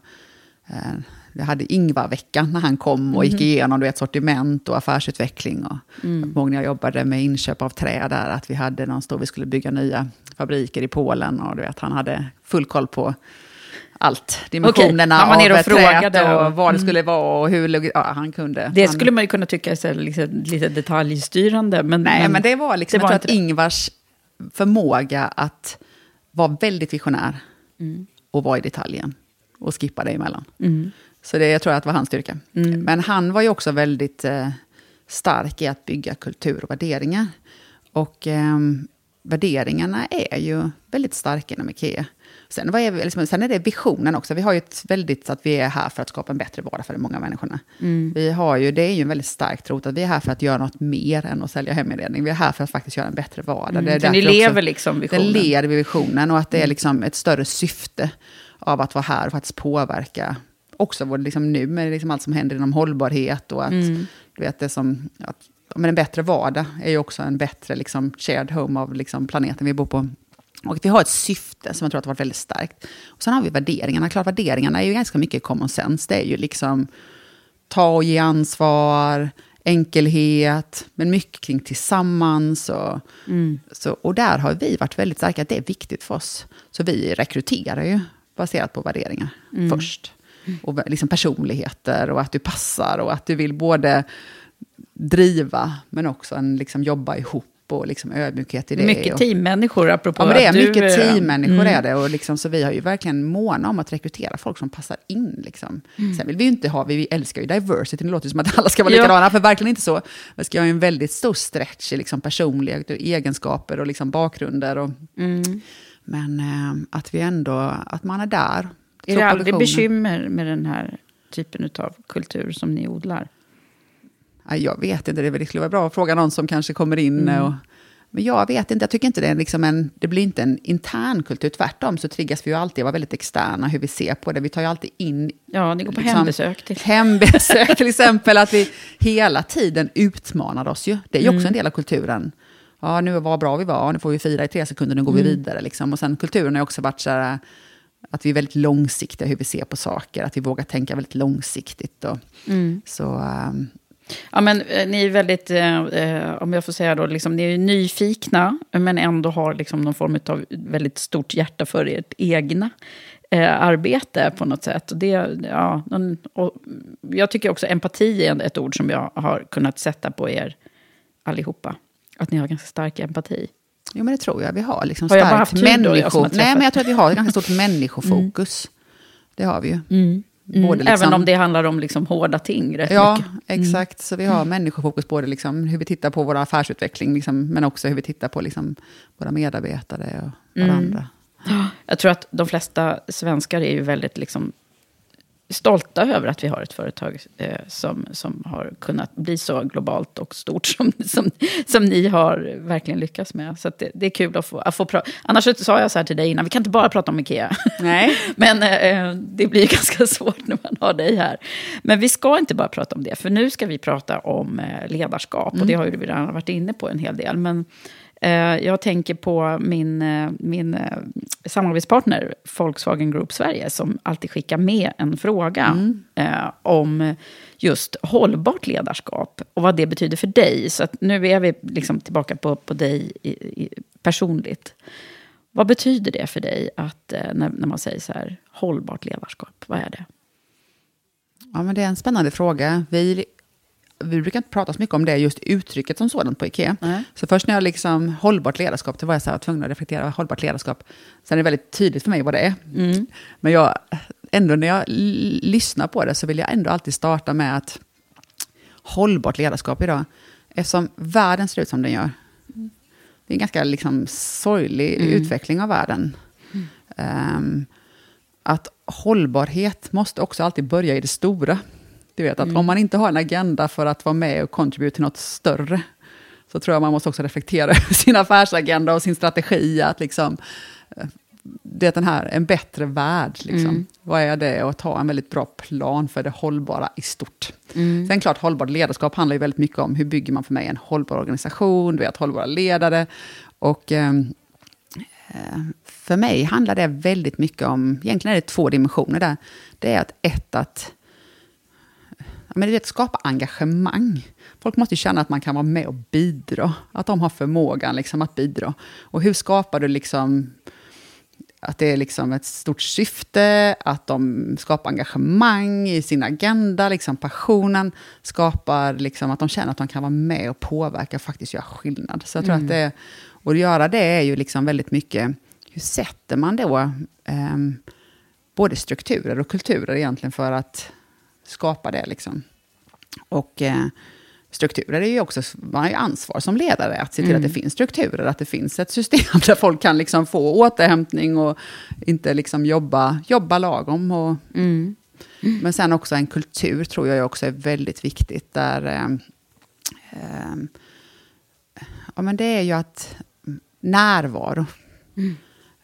Eh, vi hade Ingvar-veckan när han kom och gick Mhm. igenom du vet, sortiment och affärsutveckling. Och Mm. Många jag jobbade med inköp av trä där, att vi hade någon stor, vi skulle bygga nya fabriker i Polen och du vet, han hade full koll på allt. Dimensionerna nere av och träet frågade och och- vad det mm. skulle vara och hur ja, han kunde. Det han, skulle man ju kunna tycka är liksom, lite detaljstyrande. Men, Nej, men det var liksom, det var jag tror att Ingvars förmåga att vara väldigt visionär Mm. och vara i detaljen och skippa det emellan. Mm. Så det, jag tror att det var hans styrka. Mm. Men han var ju också väldigt eh, stark i att bygga kultur och värderingar. Och ehm, värderingarna är ju väldigt starka inom Ikea. Sen, vad är, liksom, sen är det visionen också. Vi har ju ett väldigt, att vi är här för att skapa en bättre vardag för de många människorna. Mm. Vi har ju, det är ju en väldigt stark tro att vi är här för att göra något mer än att sälja heminredning. Vi är här för att faktiskt göra en bättre vardag. Mm, Det ni lever liksom visionen. Den lever visionen och att det är Mm. liksom ett större syfte av att vara här och faktiskt påverka också vår, liksom nu med liksom allt som händer inom hållbarhet och att Mm. du vet, det som, att, men en bättre vardag är ju också en bättre liksom, shared home av liksom, planeten vi bor på. Och vi har ett syfte som jag tror att har varit väldigt starkt. Och sen har vi värderingarna. Klart, värderingarna är ju ganska mycket common sense. Det är ju liksom ta och ge ansvar, enkelhet, men mycket kring tillsammans. Och, Mm. så, och där har vi varit väldigt starka, att det är viktigt för oss. Så vi rekryterar ju baserat på värderingar Mm. först. Och liksom personligheter och att du passar och att du vill både driva men också en, liksom, jobba ihop och liksom, ödmjukhet i det. Mycket och, teammänniskor, apropå Ja, men det är att du, mycket eh, teammänniskor mm. är det. Och liksom, så vi har ju verkligen måna om att rekrytera folk som passar in. Liksom. Mm. Sen vill vi ju inte ha, vi älskar ju diversity, det låter som att alla ska vara Ja. likadana, för verkligen inte så. Vi ska ha en väldigt stor stretch i liksom personlighet och egenskaper och liksom bakgrunder. Och, Mm. Men eh, att vi ändå, att man är där. Är det aldrig bekymmer med den här typen av kultur som ni odlar? Jag vet inte, det skulle vara bra att fråga någon som kanske kommer in. Mm. Och, men jag vet inte, jag tycker inte det är liksom en, det blir inte en intern kultur. Tvärtom så triggas vi ju alltid att vara väldigt externa hur vi ser på det. Vi tar ju alltid in... Ja, ni går på liksom, hembesök till. Hembesök *laughs* till exempel, att vi hela tiden utmanar oss ju. Det är ju också Mm. en del av kulturen. Ja, nu var bra vi var, nu får vi fira i tre sekunder, nu går vi Mm. vidare. Liksom. Och sen kulturen har ju också varit så här, att vi är väldigt långsiktiga hur vi ser på saker, att vi vågar tänka väldigt långsiktigt. Och, Mm. Så... ehm, Ja, men eh, ni är väldigt, eh, eh, om jag får säga då, liksom, ni är nyfikna, men ändå har liksom någon form av väldigt stort hjärta för ert egna eh, arbete på något sätt. Och det, ja, någon, och jag tycker också empati är ett ord som jag har kunnat sätta på er allihopa. Att ni har ganska stark empati. Jo, men det tror jag vi har. Liksom Har jag bara haft tur då, jag som människo... har träffat? Nej, men jag tror att vi har ett ganska stort människofokus. Det har vi ju. Mm. Både liksom- Även om det handlar om liksom hårda ting rätt Ja, mycket. Mm. exakt. Så vi har människofokus både liksom hur vi tittar på vår affärsutveckling, liksom, men också hur vi tittar på liksom våra medarbetare och Mm. varandra. Jag tror att de flesta svenskar är ju väldigt liksom stolta över att vi har ett företag eh, som, som har kunnat bli så globalt och stort som, som, som ni har verkligen lyckats med. Så det, det är kul att få, att få prata. Annars sa jag så här till dig innan, vi kan inte bara prata om Ikea. Nej. *laughs* Men eh, det blir ganska *laughs* svårt när man har dig här. Men vi ska inte bara prata om det, för nu ska vi prata om eh, ledarskap. Och det har ju vi redan varit inne på en hel del. Men jag tänker på min, eh, min eh, samarbetspartner Volkswagen Group Sverige som alltid skickar med en fråga eh, om just hållbart ledarskap och vad det betyder för dig. Så nu är vi liksom tillbaka på, på dig i, i, personligt. Vad betyder det för dig att, eh, när, när man säger så här, hållbart ledarskap? Vad är det? Ja, men det är en spännande fråga. Vi, vi brukar inte prata så mycket om det, just uttrycket som sådant på Ikea. Nej. Så först när jag liksom, hållbart ledarskap, det var jag så här, tvungen att reflektera hållbart ledarskap. Sen är det väldigt tydligt för mig vad det är. Mm. Men jag, ändå när jag lyssnar på det så vill jag ändå alltid starta med att hållbart ledarskap idag, eftersom världen ser ut som den gör. Det är en ganska liksom, sorglig Mm. utveckling av världen. Ehm, att hållbarhet måste också alltid börja i det stora. Du vet, att Mm. om man inte har en agenda för att vara med och contribute till något större, så tror jag man måste också reflektera över *laughs* sin affärsagenda och sin strategi. Att liksom, eh, det är den här, en bättre värld. Liksom. Mm. Vad är det? Och att ha en väldigt bra plan för det hållbara i stort. Mm. Sen klart, hållbart ledarskap handlar ju väldigt mycket om hur bygger man för mig en hållbar organisation, du vet, hållbara ledare. Och ehm, eh, för mig handlar det väldigt mycket om, egentligen är det två dimensioner där. Det är att ett, att men det är att skapa engagemang. Folk måste känna att man kan vara med och bidra. Att de har förmågan liksom, att bidra. Och hur skapar du liksom att det är liksom ett stort syfte, att de skapar engagemang i sin agenda, liksom passionen skapar liksom att de känner att de kan vara med och påverka och faktiskt göra skillnad. Så jag tror Mm. att det, och att göra det är ju liksom väldigt mycket, hur sätter man då ehm, både strukturer och kulturer egentligen för att skapa det liksom. Och eh, strukturer är ju också, man har ju ansvar som ledare att se till Mm. att det finns strukturer, att det finns ett system *laughs* där folk kan liksom få återhämtning och inte liksom jobba, jobba lagom. Och, Mm. Men sen också en kultur tror jag också är väldigt viktigt. Där, eh, eh, ja, men det är ju att närvaro.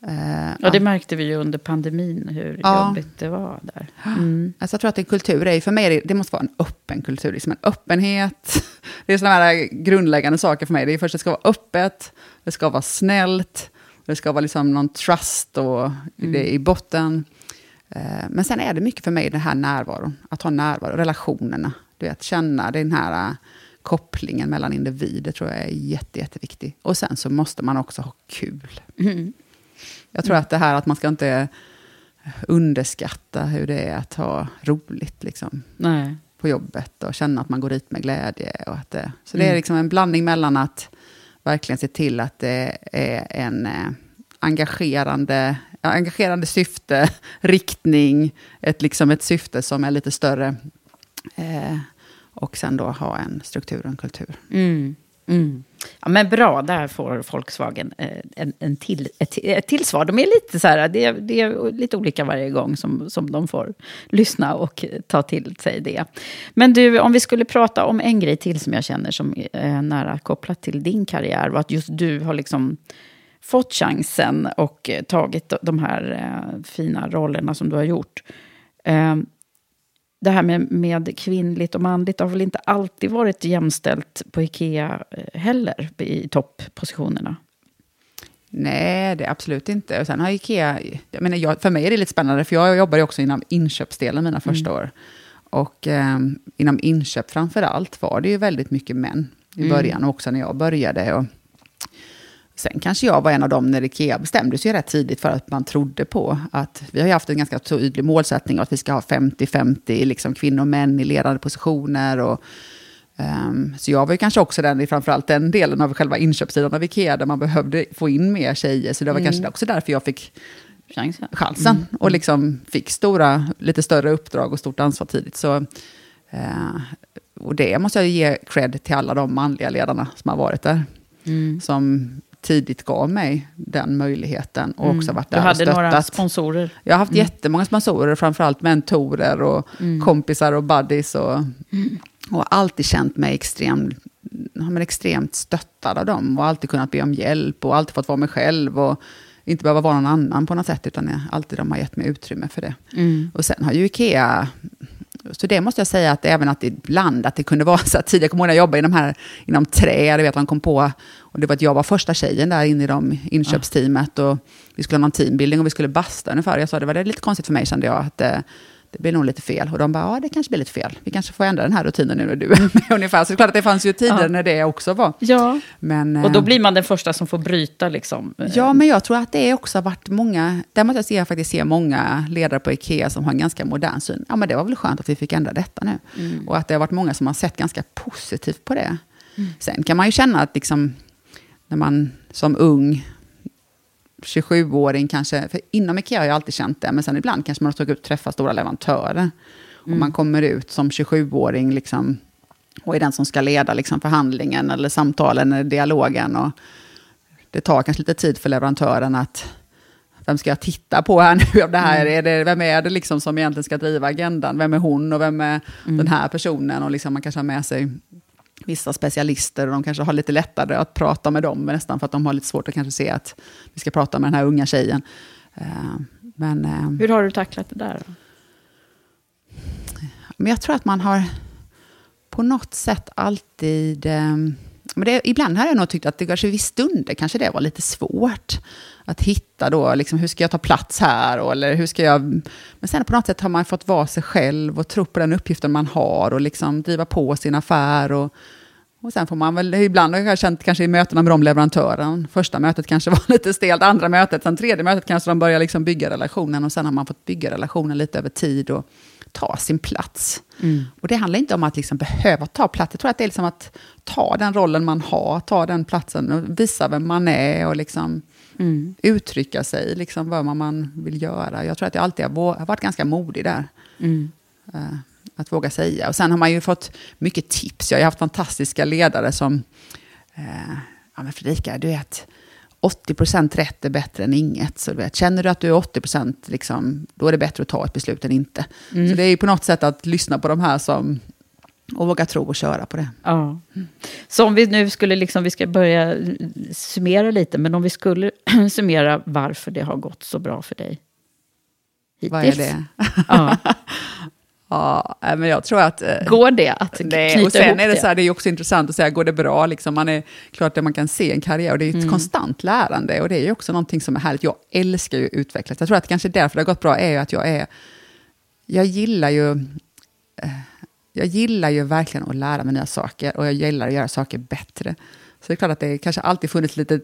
Eh, Ja, det märkte vi ju under pandemin, hur Ja. jobbigt det var där. Mm. Alltså jag tror att en kultur är, för mig, är det, det måste vara en öppen kultur. Liksom en öppenhet. *laughs* Det är sådana här grundläggande saker för mig. Det är först, det ska vara öppet, det ska vara snällt, det ska vara liksom någon trust och det i botten. Eh, Men sen är det mycket för mig den här närvaron, att ha närvaro, relationerna. Du vet, känna den här eh, kopplingen mellan individer tror jag är jätte, jätteviktig. Och sen så måste man också ha kul. Mm. Jag tror att det här att man ska inte underskatta hur det är att ha roligt liksom, Nej. på jobbet och känna att man går dit med glädje. Och att det, så det Mm. är liksom en blandning mellan att verkligen se till att det är en eh, engagerande, ja, engagerande syfte, riktning, ett, liksom ett syfte som är lite större. Eh, och sen då ha en struktur och en kultur. Mm. Mm. Ja, men bra, där får Volkswagen eh, en, en till, ett, ett till svar. De är lite så här, det, är- det är lite olika varje gång som, som de får lyssna och ta till sig det. Men du, om vi skulle prata om en grej till som jag känner som är nära kopplat till din karriär, och att just du har liksom fått chansen och tagit de här eh, fina rollerna som du har gjort. Eh, det här med, med kvinnligt och manligt har väl inte alltid varit jämställt på Ikea eh, heller i topppositionerna. Nej, det absolut inte. Och sen har Ikea, jag menar, jag, för mig är det lite spännande, för jag jobbar ju också inom inköpsdelen mina första år. Och eh, inom inköp framför allt var det ju väldigt mycket män i Mm. början, och också när jag började. Och sen kanske jag var en av dem när Ikea bestämde sig rätt tidigt för att man trodde på att, vi har ju haft en ganska tydlig målsättning att vi ska ha 50-50 liksom kvinnor och män i ledande positioner. Och, Ehm, så jag var ju kanske också den i framförallt den delen av själva inköpssidan av Ikea där man behövde få in mer tjejer. Så det var Mm. kanske också därför jag fick Chansen. chansen och liksom fick stora, lite större uppdrag och stort ansvar tidigt. Så, eh, och det måste jag ge cred till alla de manliga ledarna som har varit där. Mm. Som tidigt gav mig den möjligheten och också varit Du där och hade några stöttat. sponsorer. Jag har haft jättemånga sponsorer, framförallt mentorer och kompisar och buddies. Och, och alltid känt mig extrem, ja, men extremt stöttad av dem. Och alltid kunnat be om hjälp och alltid fått vara mig själv. Och inte behöva vara någon annan på något sätt, utan jag, alltid de har gett mig utrymme för det. Mm. Och sen har ju Ikea, så det måste jag säga att även att ibland att det kunde vara *laughs* så att tidigare, jag kommer ihåg när jag jobbade inom, här, inom trä, du vet man kom på, och det var att jag var första tjejen där inne i de inköpsteamet och vi skulle ha någon teambuilding och vi skulle basta ungefär. Jag sa det var det lite konstigt för mig kände jag att eh, det blir nog lite fel. Och de bara, ja det kanske blir lite fel. Vi kanske får ändra den här rutinen nu när du är med *laughs* ungefär. Så det är klart att det fanns ju tider Ja. när det också var. Ja, Men, och då eh, blir man den första som får bryta liksom. Ja, men jag tror att det också har varit många, där måste jag faktiskt se många ledare på Ikea som har en ganska modern syn. Ja, men det var väl skönt att vi fick ändra detta nu. Och att det har varit många som har sett ganska positivt på det. Sen kan man ju känna att liksom, när man som ung 27-åring kanske, för inom Ikea har jag alltid känt det, men sen ibland kanske man har tagit ut och träffat stora leverantörer. Och man kommer ut som 27-åring liksom, och är den som ska leda liksom, förhandlingen eller samtalen eller dialogen. Och det tar kanske lite tid för leverantören att vem ska jag titta på här nu? Av det här? Är det, vem är det liksom som egentligen ska driva agendan? Vem är hon och vem är den här personen? Och liksom man kanske har med sig vissa specialister och de kanske har lite lättare att prata med dem nästan för att de har lite svårt att kanske se att vi ska prata med den här unga tjejen. Eh, Men, eh, Hur har du tacklat det där? Då? men jag tror att man har på något sätt alltid... Men det, ibland har jag nog tyckt att det kanske vid stunder kanske det var lite svårt. Att hitta då, liksom, hur ska jag ta plats här? Och, eller hur ska jag... Men sen på något sätt har man fått vara sig själv och tro på den uppgiften man har och liksom driva på sin affär. Och, och sen får man väl, ibland har jag känt kanske i mötena med de leverantören, första mötet kanske *laughs* var lite stelt, andra mötet, sen tredje mötet kanske de börjar liksom bygga relationen och sen har man fått bygga relationen lite över tid och ta sin plats. Mm. Och det handlar inte om att liksom behöva ta plats, jag tror att det är liksom att ta den rollen man har, ta den platsen och visa vem man är och liksom mm. uttrycka sig, liksom vad man vill göra. Jag tror att jag alltid har varit ganska modig där. Mm. Uh, att våga säga. Och sen har man ju fått mycket tips. Jag har haft fantastiska ledare som, eh, ja men Fredrika, du vet, 80% rätt är bättre än inget. Så du vet, känner du att du är 80% liksom, då är det bättre att ta ett beslut än inte. Mm. Så det är ju på något sätt att lyssna på de här som, och våga tro och köra på det. Ja. Så om vi nu skulle, liksom, vi ska börja summera lite, men om vi skulle *clears throat* summera varför det har gått så bra för dig hittills. Vad är det? Ja. *laughs* Ja, men jag tror att... Eh, går det att knyta nej, och sen är det, så här, det är också intressant att säga, går det bra? Liksom, man är, klart att man kan se en karriär, och det är ett mm. konstant lärande, och det är ju också någonting som är härligt. Jag älskar ju utvecklas. Jag tror att kanske därför det har gått bra, är ju att jag är... Jag gillar ju... Eh, jag gillar ju verkligen att lära mig nya saker, och jag gillar att göra saker bättre. Så det är klart att det kanske alltid funnits lite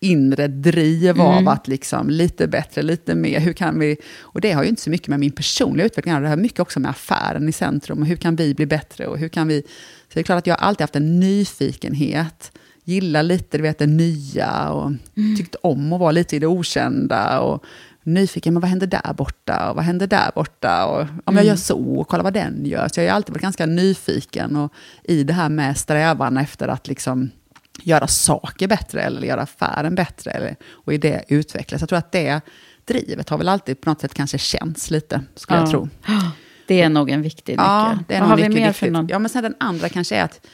inre driv mm. av att liksom lite bättre, lite mer. Hur kan vi, och det har ju inte så mycket med min personliga utveckling att det har mycket också med affären i centrum. Och hur kan vi bli bättre? Och hur kan vi, så det är klart att jag har alltid haft en nyfikenhet. Gillar lite du vet, det nya och mm. tyckt om att vara lite i det okända. Och nyfiken, men vad händer där borta? Och vad händer där borta? Och om mm. jag gör så, och kolla vad den gör. Så jag har alltid varit ganska nyfiken och i det här med strävan efter att liksom göra saker bättre eller göra affären bättre eller, och i det utvecklas. Jag tror att det drivet har väl alltid på något sätt kanske känts lite, skulle ja. jag tro. *gasps* Det är nog en viktig nyckel. Ja, det är Vad har vi mer för någon? Ja, men sen den andra kanske är att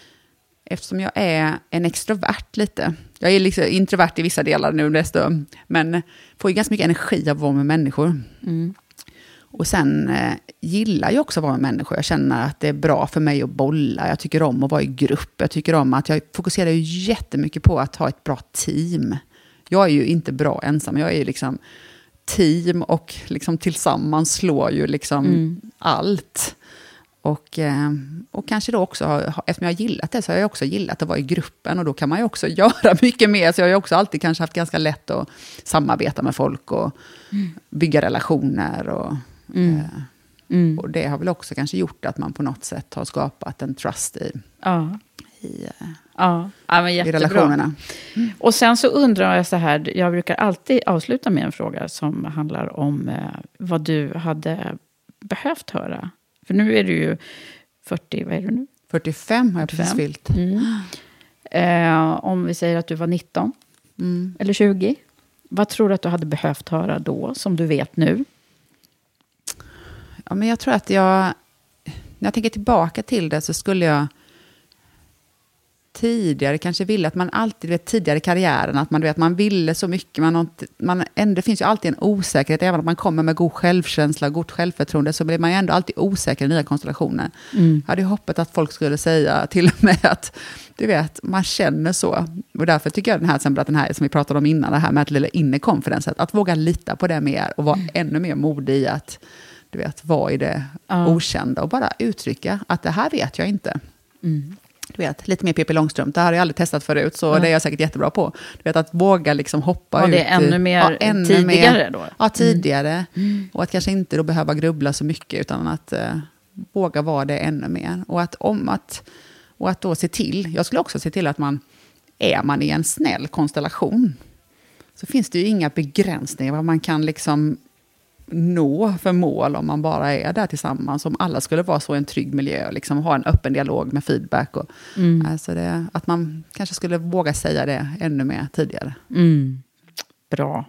eftersom jag är en extrovert lite, jag är liksom introvert i vissa delar nu, desto, men får ju ganska mycket energi av att vara med människor. Mm. Och sen eh, gillar jag också att vara med människor. Jag känner att det är bra för mig att bolla. Jag tycker om att vara i grupp. Jag tycker om att jag fokuserar ju jättemycket på att ha ett bra team. Jag är ju inte bra ensam. Jag är ju liksom team och liksom tillsammans slår ju liksom mm. allt. Och, eh, och kanske då också, eftersom jag har gillat det, så har jag också gillat att vara i gruppen. Och då kan man ju också *laughs* göra mycket mer. Så jag har ju också alltid kanske haft ganska lätt att samarbeta med folk och mm. bygga relationer. Och, Mm. Eh, mm. Och det har väl också kanske gjort att man på något sätt har skapat en trust i, ja. i, eh, ja. Ja, i relationerna. Mm. Och sen så undrar jag så här, jag brukar alltid avsluta med en fråga som handlar om eh, vad du hade behövt höra. För nu är du ju 40, vad är du nu? 45 har jag 45. precis fyllt. Mm. Eh, om vi säger att du var 19, mm. eller 20. Vad tror du att du hade behövt höra då, som du vet nu? Ja, men jag tror att jag, när jag tänker tillbaka till det så skulle jag tidigare kanske ville att man alltid, vet, tidigare i karriären, att man, vet, man ville så mycket. Man, man, det finns ju alltid en osäkerhet, även om man kommer med god självkänsla och gott självförtroende, så blir man ju ändå alltid osäker i nya konstellationer. Mm. Jag hade hoppats att folk skulle säga till *laughs* och med att, du vet, man känner så. Och därför tycker jag den här, exempel, att den här som vi pratade om innan, det här med att lilla inne confidence, att, att våga lita på det mer och vara mm. ännu mer modig i att du vet, vara i det ja. okända och bara uttrycka att det här vet jag inte. Mm. Du vet, lite mer Pippi Långstrump, det här har jag aldrig testat förut, så ja. det är jag säkert jättebra på. Du vet, att våga liksom hoppa ut. Ja, det är ännu mer ja, ännu tidigare mer, då? Ja, mm. tidigare. Mm. Och att kanske inte då behöva grubbla så mycket, utan att uh, våga vara det ännu mer. Och att, om att, och att då se till, jag skulle också se till att man, är man i en snäll konstellation, så finns det ju inga begränsningar vad man kan liksom nå för mål om man bara är där tillsammans. Om alla skulle vara så i en trygg miljö, liksom ha en öppen dialog med feedback. Och, mm. alltså det, att man kanske skulle våga säga det ännu mer tidigare. Mm. Bra.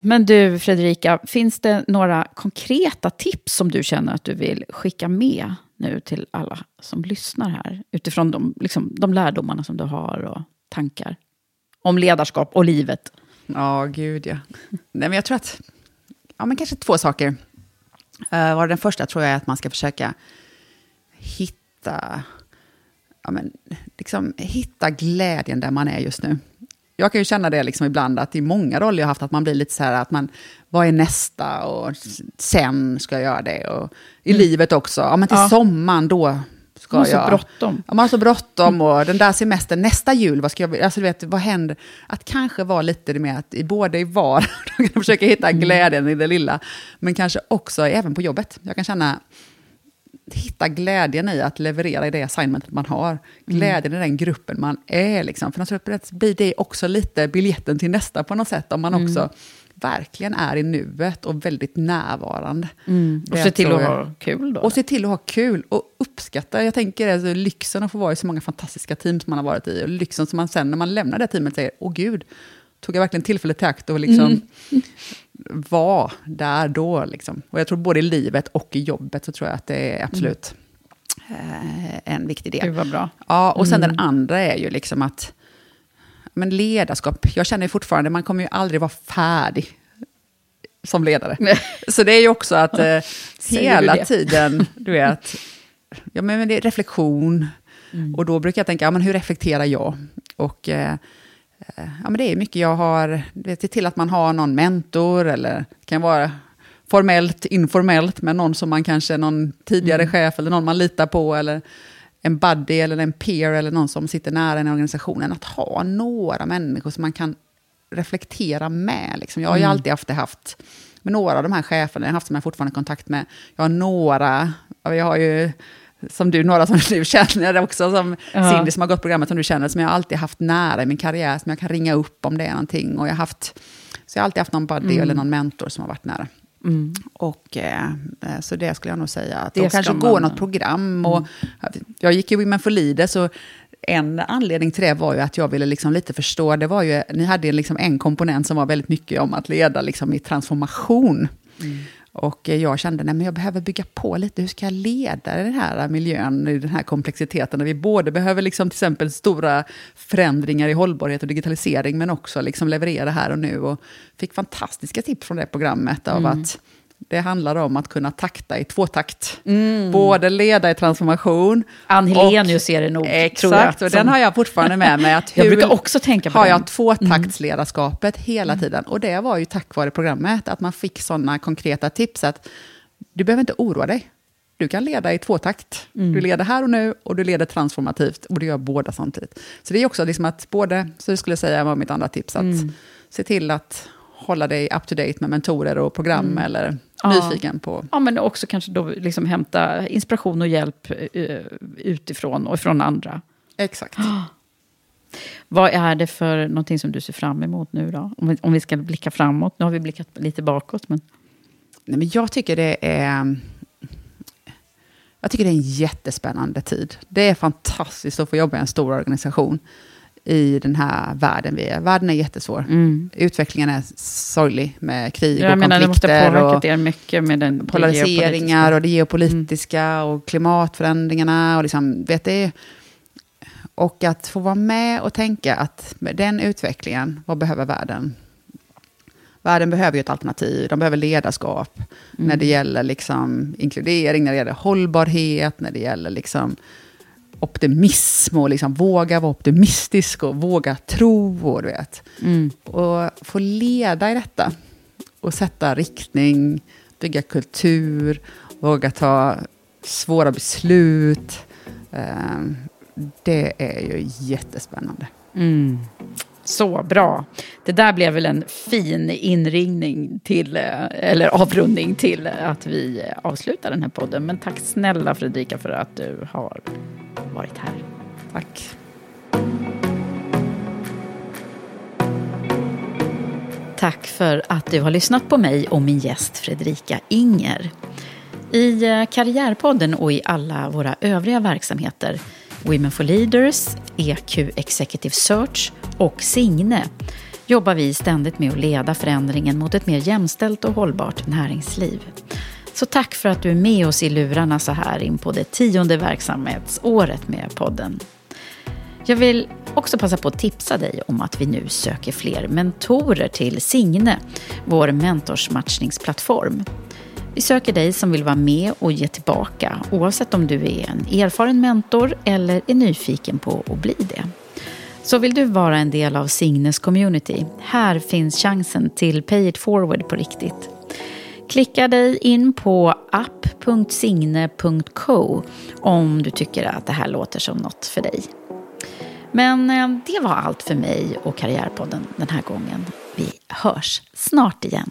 Men du, Fredrika, finns det några konkreta tips som du känner att du vill skicka med nu till alla som lyssnar här? Utifrån de, liksom, de lärdomarna som du har och tankar om ledarskap och livet? Ja, gud ja. Nej, men jag tror att, ja men kanske två saker. Uh, den första tror jag är att man ska försöka hitta, ja, men, liksom, hitta glädjen där man är just nu. Jag kan ju känna det liksom ibland att i många roller jag haft att man blir lite så här att man, vad är nästa och sen ska jag göra det. Och i mm. livet också, ja men till ja. sommaren då ska man har så bråttom. Ja, man har så bråttom och den där semestern, nästa jul, vad ska jag, alltså du vet, vad händer? Att kanske vara lite med att i både i var, *laughs* försöka hitta mm. glädjen i det lilla, men kanske också även på jobbet. Jag kan känna, hitta glädjen i att leverera i det assignmentet man har. Mm. Glädjen mm. i den gruppen man är. Liksom. För något blir det också lite biljetten till nästa på något sätt. Om man mm. också verkligen är i nuet och väldigt närvarande. Mm. Och se till att ha kul då? Och se till att ha kul och uppskatta. Jag tänker alltså, lyxen att få vara i så många fantastiska team som man har varit i. Och lyxen som man sen när man lämnar det teamet säger, åh gud, tog jag verkligen tillfället i akt och liksom mm. *laughs* vara där då. Liksom. Och jag tror både i livet och i jobbet så tror jag att det är absolut mm. en viktig del. Det var bra. Ja, och sen mm. den andra är ju liksom att men ledarskap, jag känner fortfarande, man kommer ju aldrig vara färdig som ledare. Nej. Så det är ju också att *laughs* eh, hela tiden, *laughs* du vet, ja, men det är reflektion. Mm. Och då brukar jag tänka, ja, men hur reflekterar jag? Och eh, eh ja, men det är mycket jag har, det är till att man har någon mentor, eller det kan vara formellt, informellt, med någon som man kanske, någon tidigare mm. chef, eller någon man litar på, eller en buddy eller en peer eller någon som sitter nära en organisation, att ha några människor som man kan reflektera med. Liksom. Jag har ju mm. alltid haft haft med några av de här cheferna, jag har haft som jag fortfarande kontakt med. Jag har några, jag har ju som du, några som *laughs* du känner också, som ja. Cindy som har gått programmet som du känner, som jag alltid haft nära i min karriär, som jag kan ringa upp om det är någonting. Och jag har haft, så jag har alltid haft någon buddy mm. eller någon mentor som har varit nära. Mm. Och, eh, så det skulle jag nog säga. Att det kanske man... gå något program. Och, mm. Jag gick ju Women for Leaders och en anledning till det var ju att jag ville liksom lite förstå, det var ju, ni hade liksom en komponent som var väldigt mycket om att leda liksom i transformation. Mm. Och jag kände att jag behöver bygga på lite, hur ska jag leda den här miljön, i den här komplexiteten, när vi både behöver liksom till exempel stora förändringar i hållbarhet och digitalisering, men också liksom leverera här och nu. Och fick fantastiska tips från det programmet av mm. att det handlar om att kunna takta i tvåtakt. Mm. Både leda i transformation. Ann Helenius är det nog, Exakt, tror jag, och den har jag fortfarande med mig. Att *laughs* hur jag brukar också tänka på har den. jag tvåtaktsledarskapet mm. hela mm. tiden. Och det var ju tack vare programmet, att man fick sådana konkreta tips. att Du behöver inte oroa dig. Du kan leda i tvåtakt. Mm. Du leder här och nu och du leder transformativt. Och du gör båda samtidigt. Så det är också liksom att både, så skulle jag säga var mitt andra tips, att mm. se till att hålla dig up to date med mentorer och program mm. eller ja. nyfiken på... Ja, men också kanske då liksom hämta inspiration och hjälp uh, utifrån och från andra. Exakt. *gasps* Vad är det för någonting som du ser fram emot nu då? Om vi, om vi ska blicka framåt. Nu har vi blickat lite bakåt. Men... Nej, men jag tycker det är... Jag tycker det är en jättespännande tid. Det är fantastiskt att få jobba i en stor organisation i den här världen vi är. Världen är jättesvår. Mm. Utvecklingen är sorglig med krig jag och menar, konflikter. Det måste er mycket med den polariseringar och det geopolitiska mm. och klimatförändringarna. Och, liksom, vet det, och att få vara med och tänka att med den utvecklingen, vad behöver världen? Världen behöver ju ett alternativ, de behöver ledarskap mm. när det gäller liksom inkludering, när det gäller hållbarhet, när det gäller liksom optimism och liksom våga vara optimistisk och våga tro. Och, du vet. Mm. och få leda i detta och sätta riktning, bygga kultur, våga ta svåra beslut. Ehm, det är ju jättespännande. Mm. Så bra. Det där blev väl en fin inringning till, eh, eller avrundning till att vi avslutar den här podden. Men tack snälla Fredrika för att du har varit här. Tack. Tack för att du har lyssnat på mig och min gäst Fredrika Inger. I eh, Karriärpodden och i alla våra övriga verksamheter Women for Leaders, EQ Executive Search och Signe jobbar vi ständigt med att leda förändringen mot ett mer jämställt och hållbart näringsliv. Så tack för att du är med oss i lurarna så här in på det tionde verksamhetsåret med podden. Jag vill också passa på att tipsa dig om att vi nu söker fler mentorer till Signe, vår mentorsmatchningsplattform. Vi söker dig som vill vara med och ge tillbaka oavsett om du är en erfaren mentor eller är nyfiken på att bli det. Så vill du vara en del av Signes community? Här finns chansen till Pay it forward på riktigt. Klicka dig in på app.signe.co om du tycker att det här låter som något för dig. Men eh, det var allt för mig och Karriärpodden den här gången. Vi hörs snart igen.